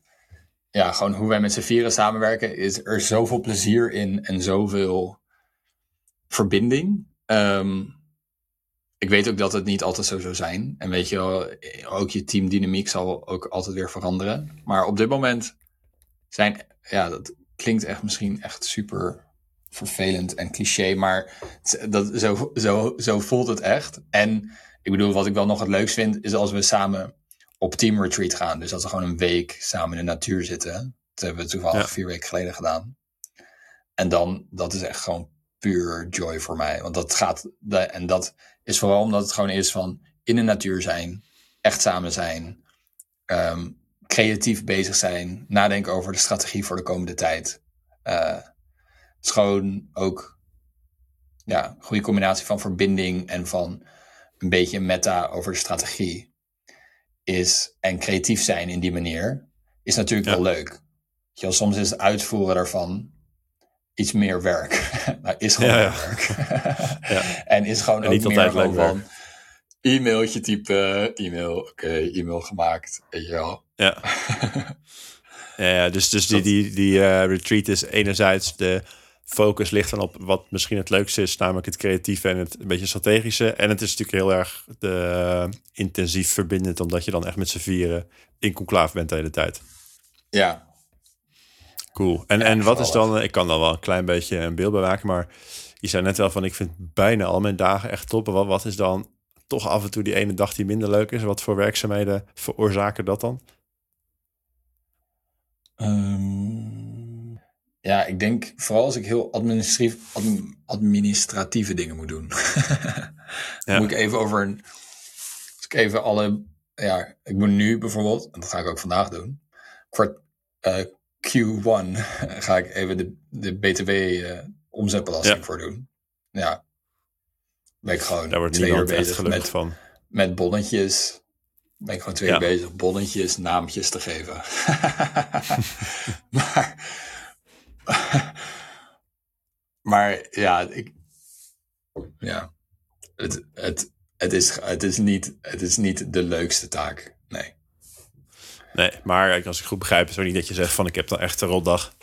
ja, gewoon hoe wij met z'n vieren samenwerken, is er zoveel plezier in en zoveel verbinding. Ehm, ik weet ook dat het niet altijd zo zou zijn. En weet je ook je teamdynamiek zal ook altijd weer veranderen. Maar op dit moment zijn, ja, dat klinkt echt misschien echt super vervelend en cliché, maar dat, zo, zo, zo voelt het echt. En ik bedoel, wat ik wel nog het leukst vind, is als we samen op team retreat gaan. Dus dat we gewoon een week samen in de natuur zitten. Dat hebben we toevallig vier weken geleden gedaan. En dan, dat is echt gewoon puur joy voor mij. Want dat gaat, en dat is vooral omdat het gewoon is van in de natuur zijn, echt samen zijn, ehm, creatief bezig zijn, nadenken over de strategie voor de komende tijd. Uh, is gewoon ook ja, een goede combinatie van verbinding en van een beetje meta over de strategie is en creatief zijn in die manier, is natuurlijk wel leuk. Je, soms is het uitvoeren daarvan iets meer werk. maar is gewoon ja, werk. en is gewoon ook meer gewoon van e-mailtje typen, e-mail, oké, e-mail gemaakt, weet je wel. Ja. ja, dus, dus die, die, die uh, retreat is enerzijds de focus ligt dan op wat misschien het leukste is, namelijk het creatieve en het een beetje strategische. En het is natuurlijk heel erg de, uh, intensief verbindend, omdat je dan echt met z'n vieren in conclave bent de hele tijd. Ja. Cool. En, en wat is dan, ik kan dan wel een klein beetje een beeld bij maken, maar je zei net wel van, ik vind bijna al mijn dagen echt top. Wat, wat is dan toch af en toe die ene dag die minder leuk is? Wat voor werkzaamheden veroorzaken dat dan? Um ja, ik denk vooral als ik heel administratief, administratieve dingen moet doen. Dan moet ik even over een. Als ik even alle. Ja, ik moet nu bijvoorbeeld, en dat ga ik ook vandaag doen. Kwart, uh, Q1 ga ik even de, de BTW uh, eh, omzetbelasting voor doen. Ja. Ben ik gewoon Daar wordt twee uur bezig met, van. met bonnetjes. Ben ik gewoon twee uur bezig bonnetjes, naampjes te geven. maar maar ja, ik, ja het, het, het, is, het, is niet, het is niet de leukste taak. Nee. Nee, maar als ik goed begrijp, is het niet dat je zegt van ik heb dan echt een rotdag.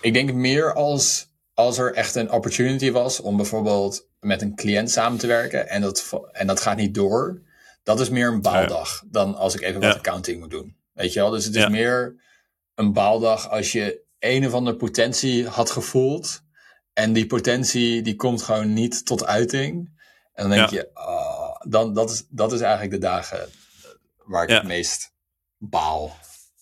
Ik denk meer als, als er echt een opportunity was om bijvoorbeeld met een cliënt samen te werken en dat, en dat gaat niet door. Dat is meer een baaldag dan als ik even wat accounting moet doen. Weet je wel? Dus het is meer een baaldag als je een of andere potentie had gevoeld. En die potentie die komt gewoon niet tot uiting. En dan denk je, oh, dan, dat, is, dat is eigenlijk de dagen waar ik het meest baal.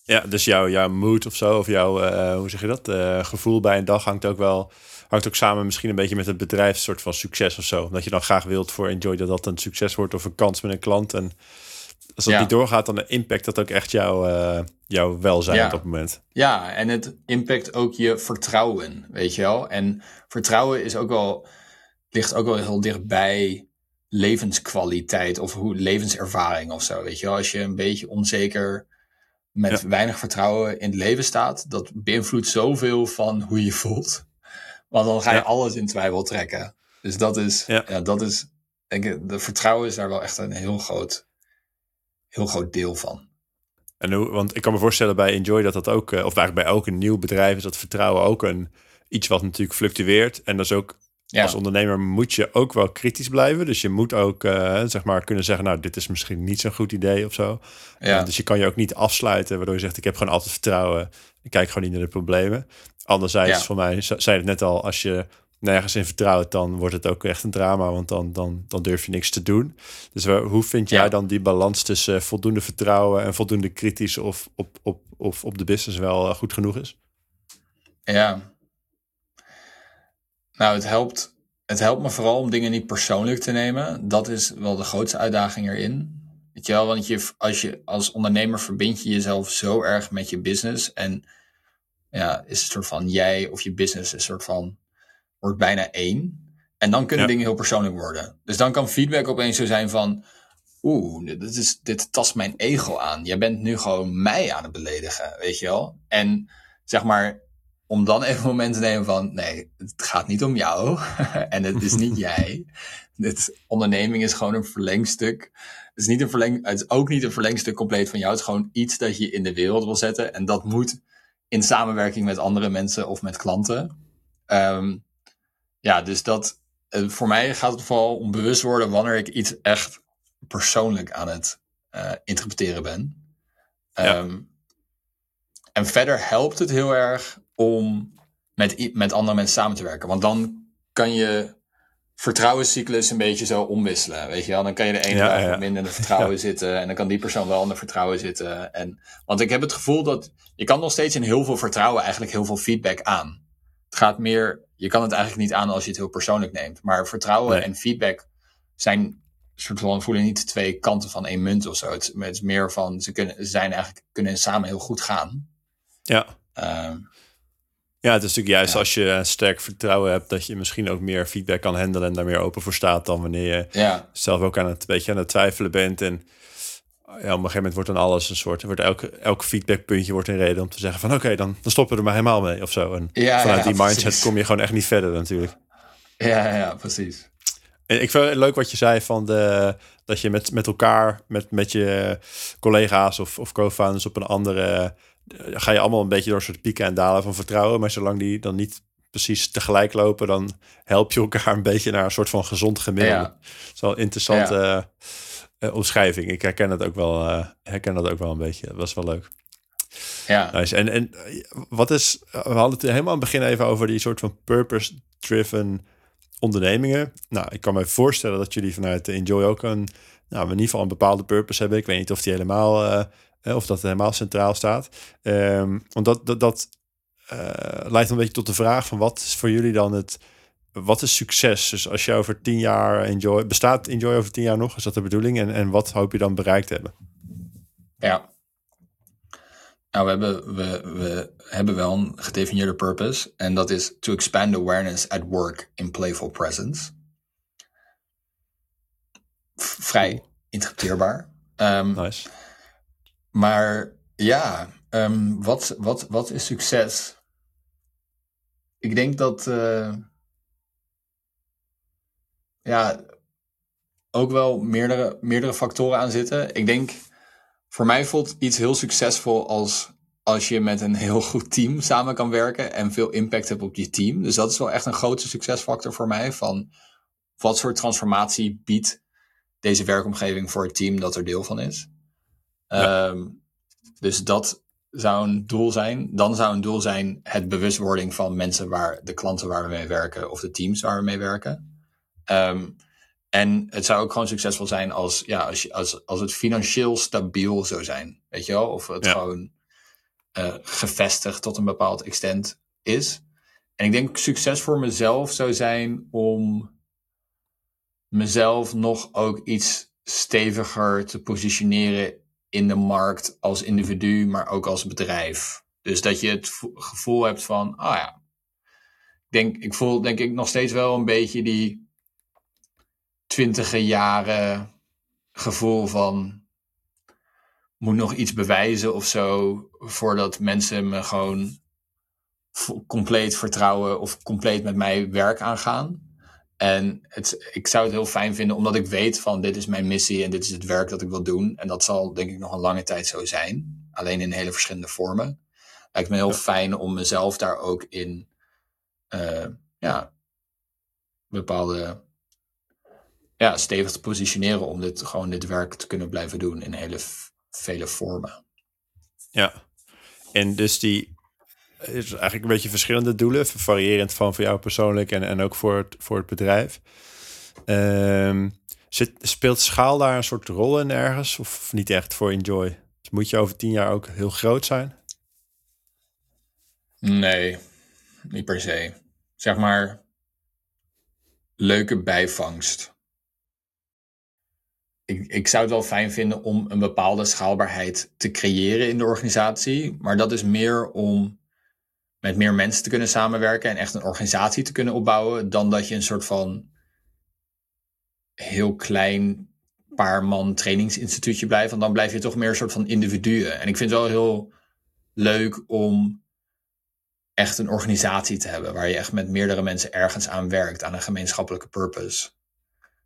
Ja, dus jouw, jouw mood of zo, of jouw, uh, hoe zeg je dat, uh, gevoel bij een dag hangt ook wel, hangt ook samen misschien een beetje met het bedrijf, soort van succes of zo. Dat je dan graag wilt voor Enjoy dat dat een succes wordt of een kans met een klant. En als dat niet doorgaat, dan impact dat ook echt jouw, uh, jouw welzijn op dat moment. Ja, en het impact ook je vertrouwen, weet je wel. En vertrouwen is ook wel, ligt ook wel heel dichtbij levenskwaliteit of hoe levenservaring of zo, weet je wel. Als je een beetje onzeker met weinig vertrouwen in het leven staat, dat beïnvloedt zoveel van hoe je voelt. Want dan ga je alles in twijfel trekken. Dus dat is, ja. dat is, denk ik, de vertrouwen is daar wel echt een heel groot heel groot deel van. En hoe, want ik kan me voorstellen bij Enjoy dat dat ook, eh, of eigenlijk bij elk nieuw bedrijf is dat vertrouwen ook een iets wat natuurlijk fluctueert. En dat is ook als ondernemer moet je ook wel kritisch blijven. Dus je moet ook uh, zeg maar kunnen zeggen, nou, dit is misschien niet zo'n goed idee of zo. Ja. dus je kan je ook niet afsluiten, waardoor je zegt, ik heb gewoon altijd vertrouwen. Ik kijk gewoon niet naar de problemen. Anderzijds, ja. voor mij zei het net al, als je nergens in vertrouwt, dan wordt het ook echt een drama, want dan, dan, dan durf je niks te doen. Dus hoe vind jij dan die balans tussen voldoende vertrouwen en voldoende kritisch of op, op, of op de business wel eh, goed genoeg is? Ja. Nou, het helpt, het helpt me vooral om dingen niet persoonlijk te nemen. Dat is wel de grootste uitdaging erin. Weet je wel, want je, als je als ondernemer verbind je jezelf zo erg met je business. En ja, is het soort van jij of je business een soort van wordt bijna één. En dan kunnen dingen heel persoonlijk worden. Dus dan kan feedback opeens zo zijn van oeh, dit, is, dit tast mijn ego aan. Jij bent nu gewoon mij aan het beledigen, weet je wel? En zeg maar, om dan even een moment te nemen van, nee, het gaat niet om jou en het is niet jij. Dit onderneming is gewoon een verlengstuk. Het is, niet een verleng, het is ook niet een verlengstuk compleet van jou. Het is gewoon iets dat je in de wereld wil zetten. En dat moet in samenwerking met andere mensen of met klanten. Ehm, ja, dus dat, eh, voor mij gaat het vooral om bewust worden wanneer ik iets echt persoonlijk aan het uh, interpreteren ben. Ehm, en verder helpt het heel erg om met, met andere mensen samen te werken. Want dan kan je vertrouwenscyclus een beetje zo omwisselen. Weet je wel? Dan kan je de ene ja, minder in de vertrouwen zitten. En dan kan die persoon wel in de vertrouwen zitten. En, want ik heb het gevoel dat je kan nog steeds in heel veel vertrouwen eigenlijk heel veel feedback aan. Het gaat meer, je kan het eigenlijk niet aan als je het heel persoonlijk neemt. Maar vertrouwen en feedback zijn soort van voelen niet twee kanten van één munt of zo. Het, is meer van ze kunnen ze zijn eigenlijk kunnen samen heel goed gaan. Ja. Uh, ja, het is natuurlijk juist als je sterk vertrouwen hebt dat je misschien ook meer feedback kan handelen en daar meer open voor staat dan wanneer je ja. zelf ook aan het beetje aan het twijfelen bent en ja, op een gegeven moment wordt dan alles een soort, wordt elke, elk feedbackpuntje wordt een reden om te zeggen van oké, dan, dan stoppen we er maar helemaal mee of zo. En ja, vanuit die mindset kom je gewoon echt niet verder natuurlijk. Ja, ja, precies. En ik vind het leuk wat je zei van de, dat je met, met elkaar, met, met je collega's of, of co-founders op een andere. ga je allemaal een beetje door een soort pieken en dalen van vertrouwen. Maar zolang die dan niet precies tegelijk lopen, dan help je elkaar een beetje naar een soort van gezond gemiddelde. Ja. Dat is wel uh, omschrijving. Ik herken dat ook wel, uh, herken dat ook wel een beetje. Dat was wel leuk. Ja. Nice. En, en wat is, we hadden het helemaal aan het begin even over die soort van purpose-driven ondernemingen. Nou, ik kan me voorstellen dat jullie vanuit Enjoy ook een, nou, in ieder geval een bepaalde purpose hebben. Ik weet niet of die helemaal, uh, of dat helemaal centraal staat. Um, want dat, dat, dat uh, leidt een beetje tot de vraag van wat is voor jullie dan het, wat is succes? Dus als je over tien jaar Enjoy, bestaat Enjoy over tien jaar nog? Is dat de bedoeling? En, en wat hoop je dan bereikt te hebben? Ja, nou, we hebben, we, we hebben wel een gedefinieerde purpose. En dat is to expand awareness at work in playful presence. Vrij interpreteerbaar. Um, nice. Maar ja, um, wat, wat, wat is succes? Ik denk dat. Uh, ja, ook wel meerdere, meerdere factoren aan zitten. Ik denk voor mij voelt iets heel succesvol als als je met een heel goed team samen kan werken en veel impact hebt op je team. Dus dat is wel echt een grote succesfactor voor mij. Van wat soort transformatie biedt deze werkomgeving voor het team dat er deel van is. Ehm, dus dat zou een doel zijn. Dan zou een doel zijn het bewustwording van mensen waar de klanten waar we mee werken of de teams waar we mee werken. Um, en het zou ook gewoon succesvol zijn als, ja, als, je, als, als het financieel stabiel zou zijn. Weet je wel? Of het gewoon uh, gevestigd tot een bepaald extent is. En ik denk succes voor mezelf zou zijn om mezelf nog ook iets steviger te positioneren in de markt als individu, maar ook als bedrijf. Dus dat je het gevoel hebt van, ah ja, ik denk, ik voel denk ik nog steeds wel een beetje die twintige jaren gevoel van moet nog iets bewijzen of zo voordat mensen me gewoon compleet vertrouwen of compleet met mij werk aangaan. En het, ik zou het heel fijn vinden, omdat ik weet van dit is mijn missie en dit is het werk dat ik wil doen. En dat zal denk ik nog een lange tijd zo zijn. Alleen in hele verschillende vormen. Lijkt me heel fijn om mezelf daar ook in uh, ja, bepaalde ja, stevig te positioneren om dit, gewoon dit werk te kunnen blijven doen in hele vele vormen. Ja, en dus die is eigenlijk een beetje verschillende doelen, variërend van voor jou persoonlijk en, en ook voor het, voor het bedrijf. Um, zit, speelt schaal daar een soort rol in ergens of niet echt voor Enjoy? Dus moet je over tien jaar ook heel groot zijn? Nee, niet per se. Zeg maar, leuke bijvangst. Ik, ik zou het wel fijn vinden om een bepaalde schaalbaarheid te creëren in de organisatie. Maar dat is meer om met meer mensen te kunnen samenwerken en echt een organisatie te kunnen opbouwen. Dan dat je een soort van heel klein paar man trainingsinstituutje blijft. Want dan blijf je toch meer een soort van individuen. En ik vind het wel heel leuk om echt een organisatie te hebben. Waar je echt met meerdere mensen ergens aan werkt. Aan een gemeenschappelijke purpose.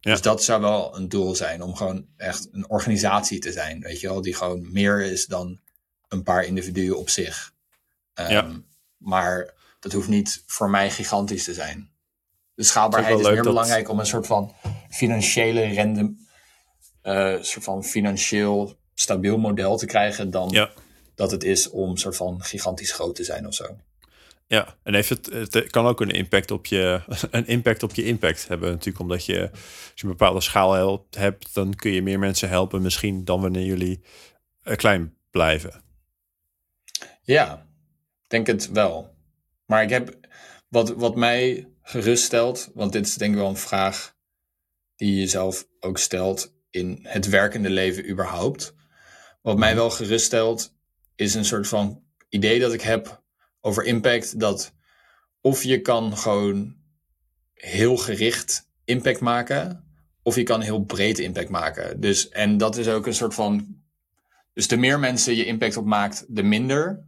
Ja. Dus dat zou wel een doel zijn. Om gewoon echt een organisatie te zijn. Weet je wel. Die gewoon meer is dan een paar individuen op zich. Um, ja. Maar dat hoeft niet voor mij gigantisch te zijn. De schaalbaarheid is, meer belangrijk om een soort van financiële rende, uh, soort van financieel stabiel model te krijgen dan dat het is om soort van gigantisch groot te zijn of zo. Ja, en heeft het, het kan ook een impact op je, een impact op je impact hebben natuurlijk, omdat je als je een bepaalde schaal hebt, dan kun je meer mensen helpen misschien dan wanneer jullie uh, klein blijven. Ja, denk het wel. Maar ik heb wat, wat mij geruststelt, want dit is denk ik wel een vraag die je jezelf ook stelt in het werkende leven überhaupt. Wat mij wel geruststelt is een soort van idee dat ik heb over impact. Dat of je kan gewoon heel gericht impact maken, of je kan heel breed impact maken. Dus, en dat is ook een soort van. Dus de meer mensen je impact op maakt, de minder.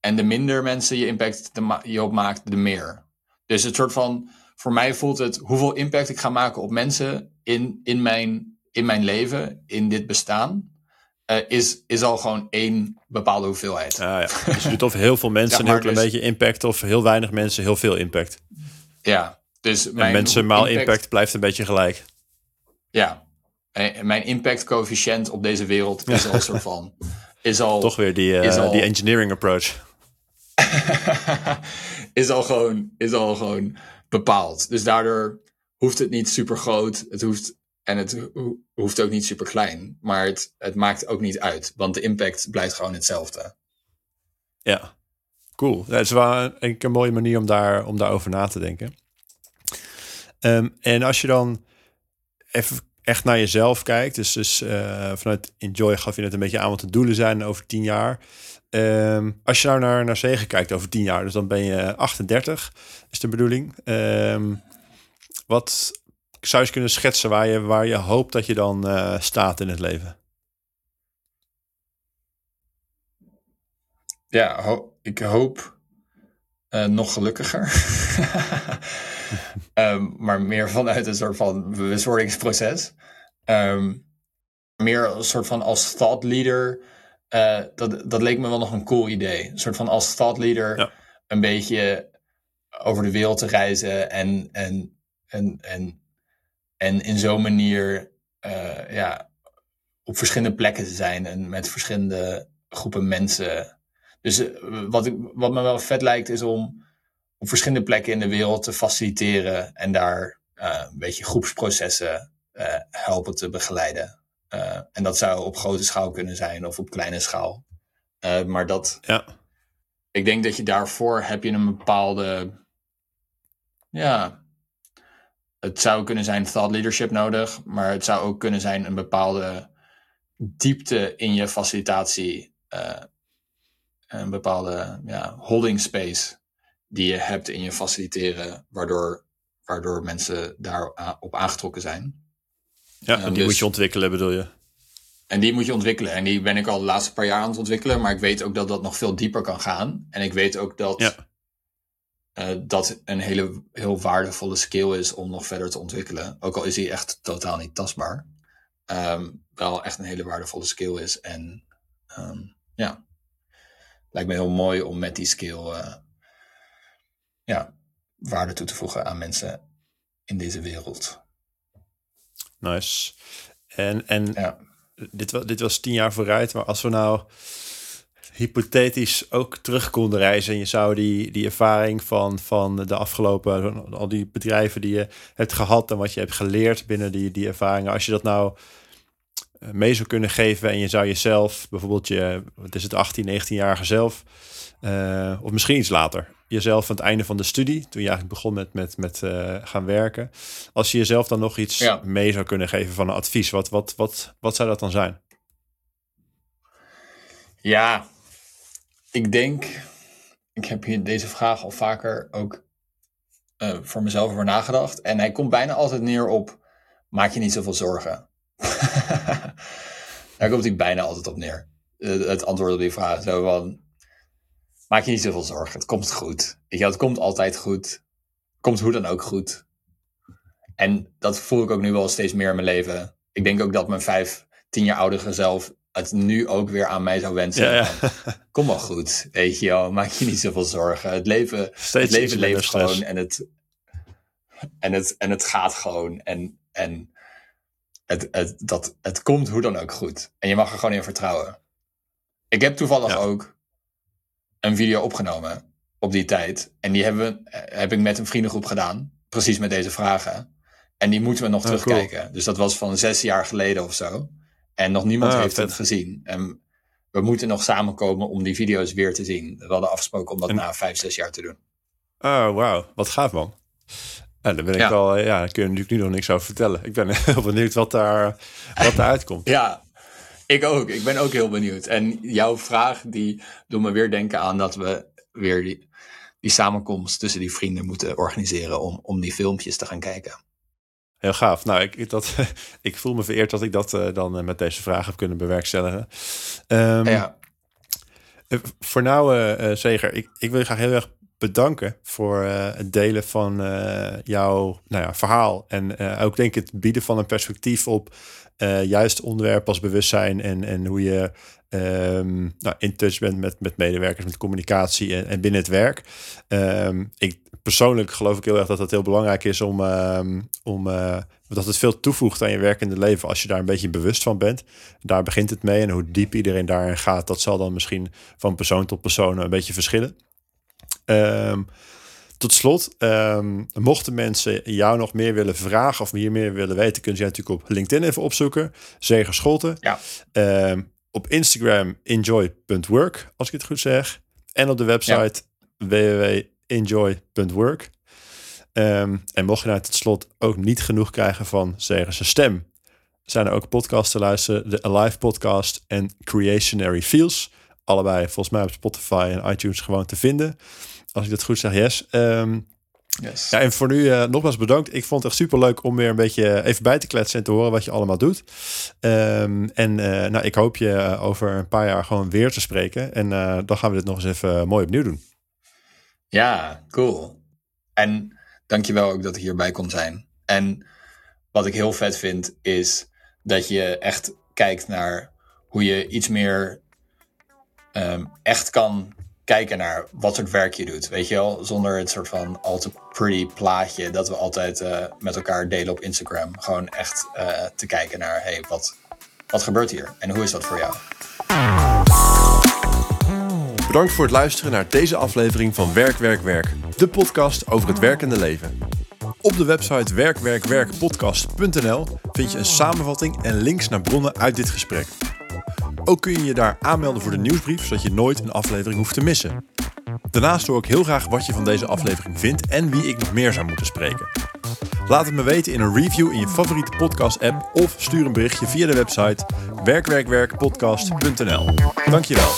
En de minder mensen je impact je op maakt, de meer. Dus het soort van, voor mij voelt het hoeveel impact ik ga maken op mensen in, in, mijn, in mijn leven, in dit bestaan, uh, is, is al gewoon één bepaalde hoeveelheid. Ah, ja. Dus je doet of heel veel mensen een heel klein dus, beetje impact, of heel weinig mensen heel veel impact. Ja, dus mijn en mensen maal impact, impact blijft een beetje gelijk. Ja, en mijn impact coëfficiënt op deze wereld is al soort van. Is al, Toch weer die, uh, al, die engineering approach. is, al gewoon, is al gewoon bepaald. Dus daardoor hoeft het niet super groot. Het hoeft, en het hoeft ook niet super klein. Maar het, het maakt ook niet uit. Want de impact blijft gewoon hetzelfde. Ja, cool. Dat is wel een, een mooie manier om, daar, om daarover na te denken. Um, en als je dan even echt naar jezelf kijkt, dus, dus uh, vanuit Enjoy gaf je net een beetje aan wat de doelen zijn over tien jaar. Um, als je nou naar, naar Zegen kijkt over tien jaar, dus dan ben je 38, is de bedoeling. Um, wat zou je eens kunnen schetsen waar je, waar je hoopt dat je dan uh, staat in het leven? Ja, ho ik hoop uh, nog gelukkiger. um, maar meer vanuit een soort van bewustwordingsproces. meer een soort van als thought leader uh, dat, dat leek me wel nog een cool idee. Een soort van als thought leader een beetje over de wereld te reizen en, en, en, en, en in zo'n manier uh, ja, op verschillende plekken te zijn en met verschillende groepen mensen. Dus uh, wat, ik, wat me wel vet lijkt is om op verschillende plekken in de wereld te faciliteren en daar een beetje groepsprocessen helpen te begeleiden. En dat zou op grote schaal kunnen zijn of op kleine schaal. Maar dat. Ja. Ik denk dat je daarvoor heb je een bepaalde. Ja. Het zou kunnen zijn thought leadership nodig, maar het zou ook kunnen zijn een bepaalde diepte in je facilitatie. Uh, een bepaalde ja, holding space die je hebt in je faciliteren, waardoor, waardoor mensen daarop aangetrokken zijn. Ja, en die dus, moet je ontwikkelen, bedoel je? En die moet je ontwikkelen. En die ben ik al de laatste paar jaar aan het ontwikkelen. Maar ik weet ook dat dat nog veel dieper kan gaan. En ik weet ook dat ja. Uh, dat een hele, heel waardevolle skill is om nog verder te ontwikkelen. Ook al is die echt totaal niet tastbaar. Um, wel echt een hele waardevolle skill is. En um, ja, lijkt me heel mooi om met die skill uh, ja, waarde toe te voegen aan mensen in deze wereld. Nice. En, en ja. dit, was, dit was tien jaar vooruit, maar als we nou hypothetisch ook terug konden reizen en je zou die, die ervaring van, van de afgelopen, al die bedrijven die je hebt gehad en wat je hebt geleerd binnen die, die ervaringen, als je dat nou eh, mee zou kunnen geven en je zou jezelf, bijvoorbeeld je, wat is het, 18, 19-jarige zelf, uh, of misschien iets later, jezelf aan het einde van de studie, toen je eigenlijk begon met, met, met uh, gaan werken, als je jezelf dan nog iets Ja. mee zou kunnen geven van een advies, wat, wat, wat, wat zou dat dan zijn? Ja, ik denk, ik heb hier deze vraag al vaker ook eh, voor mezelf over nagedacht. En hij komt bijna altijd neer op, maak je niet zoveel zorgen. Daar komt hij bijna altijd op neer. Eh, het antwoord op die vraag. Zo van, maak je niet zoveel zorgen, het komt goed. Weet je, het komt altijd goed. Komt hoe dan ook goed. En dat voel ik ook nu wel steeds meer in mijn leven. Ik denk ook dat mijn vijf, tien jaar oudere zelf het nu ook weer aan mij zou wensen. Ja, ja. Kom wel goed, weet je wel. Maak je niet zoveel zorgen. Het leven, Steeds het iets leven leeft stress. gewoon en het, en, het, en het gaat gewoon. En, en het, het, dat, het komt hoe dan ook goed. En je mag er gewoon in vertrouwen. Ik heb toevallig Ja. ook een video opgenomen op die tijd. En die hebben, eh, heb ik met een vriendengroep gedaan. Precies met deze vragen. En die moeten we nog Oh, terugkijken. Dus dat was van zes jaar geleden of zo. En nog niemand Ah, heeft vet. het gezien. En we moeten nog samenkomen om die video's weer te zien. We hadden afgesproken om dat En- na vijf, zes jaar te doen. Oh, wauw. Wat gaaf, man. Ja, daar ben ik Ja. wel, ja, daar kun je natuurlijk nu nog niks over vertellen. Ik ben heel benieuwd wat daar, wat daar uitkomt. Ja, ik ook. Ik ben ook heel benieuwd. En jouw vraag die doet me weer denken aan dat we weer die, die samenkomst tussen die vrienden moeten organiseren om, om die filmpjes te gaan kijken. Heel gaaf. Nou, ik, dat, ik voel me vereerd dat ik dat eh, dan eh, met deze vraag heb kunnen bewerkstelligen. Ehm, ja, Eh, Voor nou, eh, Zeger, ik, ik wil je graag heel erg bedanken voor het delen van jouw nou ja, verhaal. En ook denk ik het bieden van een perspectief op eh, juist onderwerpen als bewustzijn en, en hoe je ehm, nou, in touch bent met, met medewerkers, met communicatie en, en binnen het werk. Ehm, ik persoonlijk geloof ik heel erg dat het heel belangrijk is om, ehm, om eh, dat het veel toevoegt aan je werkende leven als je daar een beetje bewust van bent. Daar begint het mee en hoe diep iedereen daarin gaat, dat zal dan misschien van persoon tot persoon een beetje verschillen. Ehm, tot slot, ehm, mochten mensen jou nog meer willen vragen of hier meer willen weten, ze jij natuurlijk op LinkedIn even opzoeken. Zeger Scholten. Ja. Ehm, op Instagram enjoy.work, als ik het goed zeg. En op de website www.enjoy.work. Ehm, en mocht je nou tot slot ook niet genoeg krijgen van Zeger's stem, zijn er ook podcasts te luisteren. De Alive podcast en Creationary Feels. Allebei volgens mij op Spotify en iTunes gewoon te vinden. Als ik dat goed zeg, yes. Ehm, yes. ja, en voor nu eh, nogmaals bedankt. Ik vond het echt super leuk om weer een beetje even bij te kletsen en te horen wat je allemaal doet. Ehm, en eh, nou, ik hoop je eh, over een paar jaar gewoon weer te spreken. En eh, dan gaan we dit nog eens even eh, mooi opnieuw doen. Ja, cool. En dankjewel ook dat ik hierbij kon zijn. En wat ik heel vet vind, is dat je echt kijkt naar hoe je iets meer ehm, echt kan kijken naar wat soort werk je doet. Weet je wel, zonder het soort van al te pretty plaatje dat we altijd eh, met elkaar delen op Instagram. Gewoon echt eh, te kijken naar, hey, wat, wat gebeurt hier? En hoe is dat voor jou? Bedankt voor het luisteren naar deze aflevering van Werk, Werk, Werk. De podcast over het werkende leven. Op de website werkwerkwerkpodcast.nl vind je een samenvatting en links naar bronnen uit dit gesprek. Ook kun je je daar aanmelden voor de nieuwsbrief, zodat je nooit een aflevering hoeft te missen. Daarnaast hoor ik heel graag wat je van deze aflevering vindt en wie ik nog meer zou moeten spreken. Laat het me weten in een review in je favoriete podcast-app of stuur een berichtje via de website werkwerkwerkpodcast.nl. Dankjewel.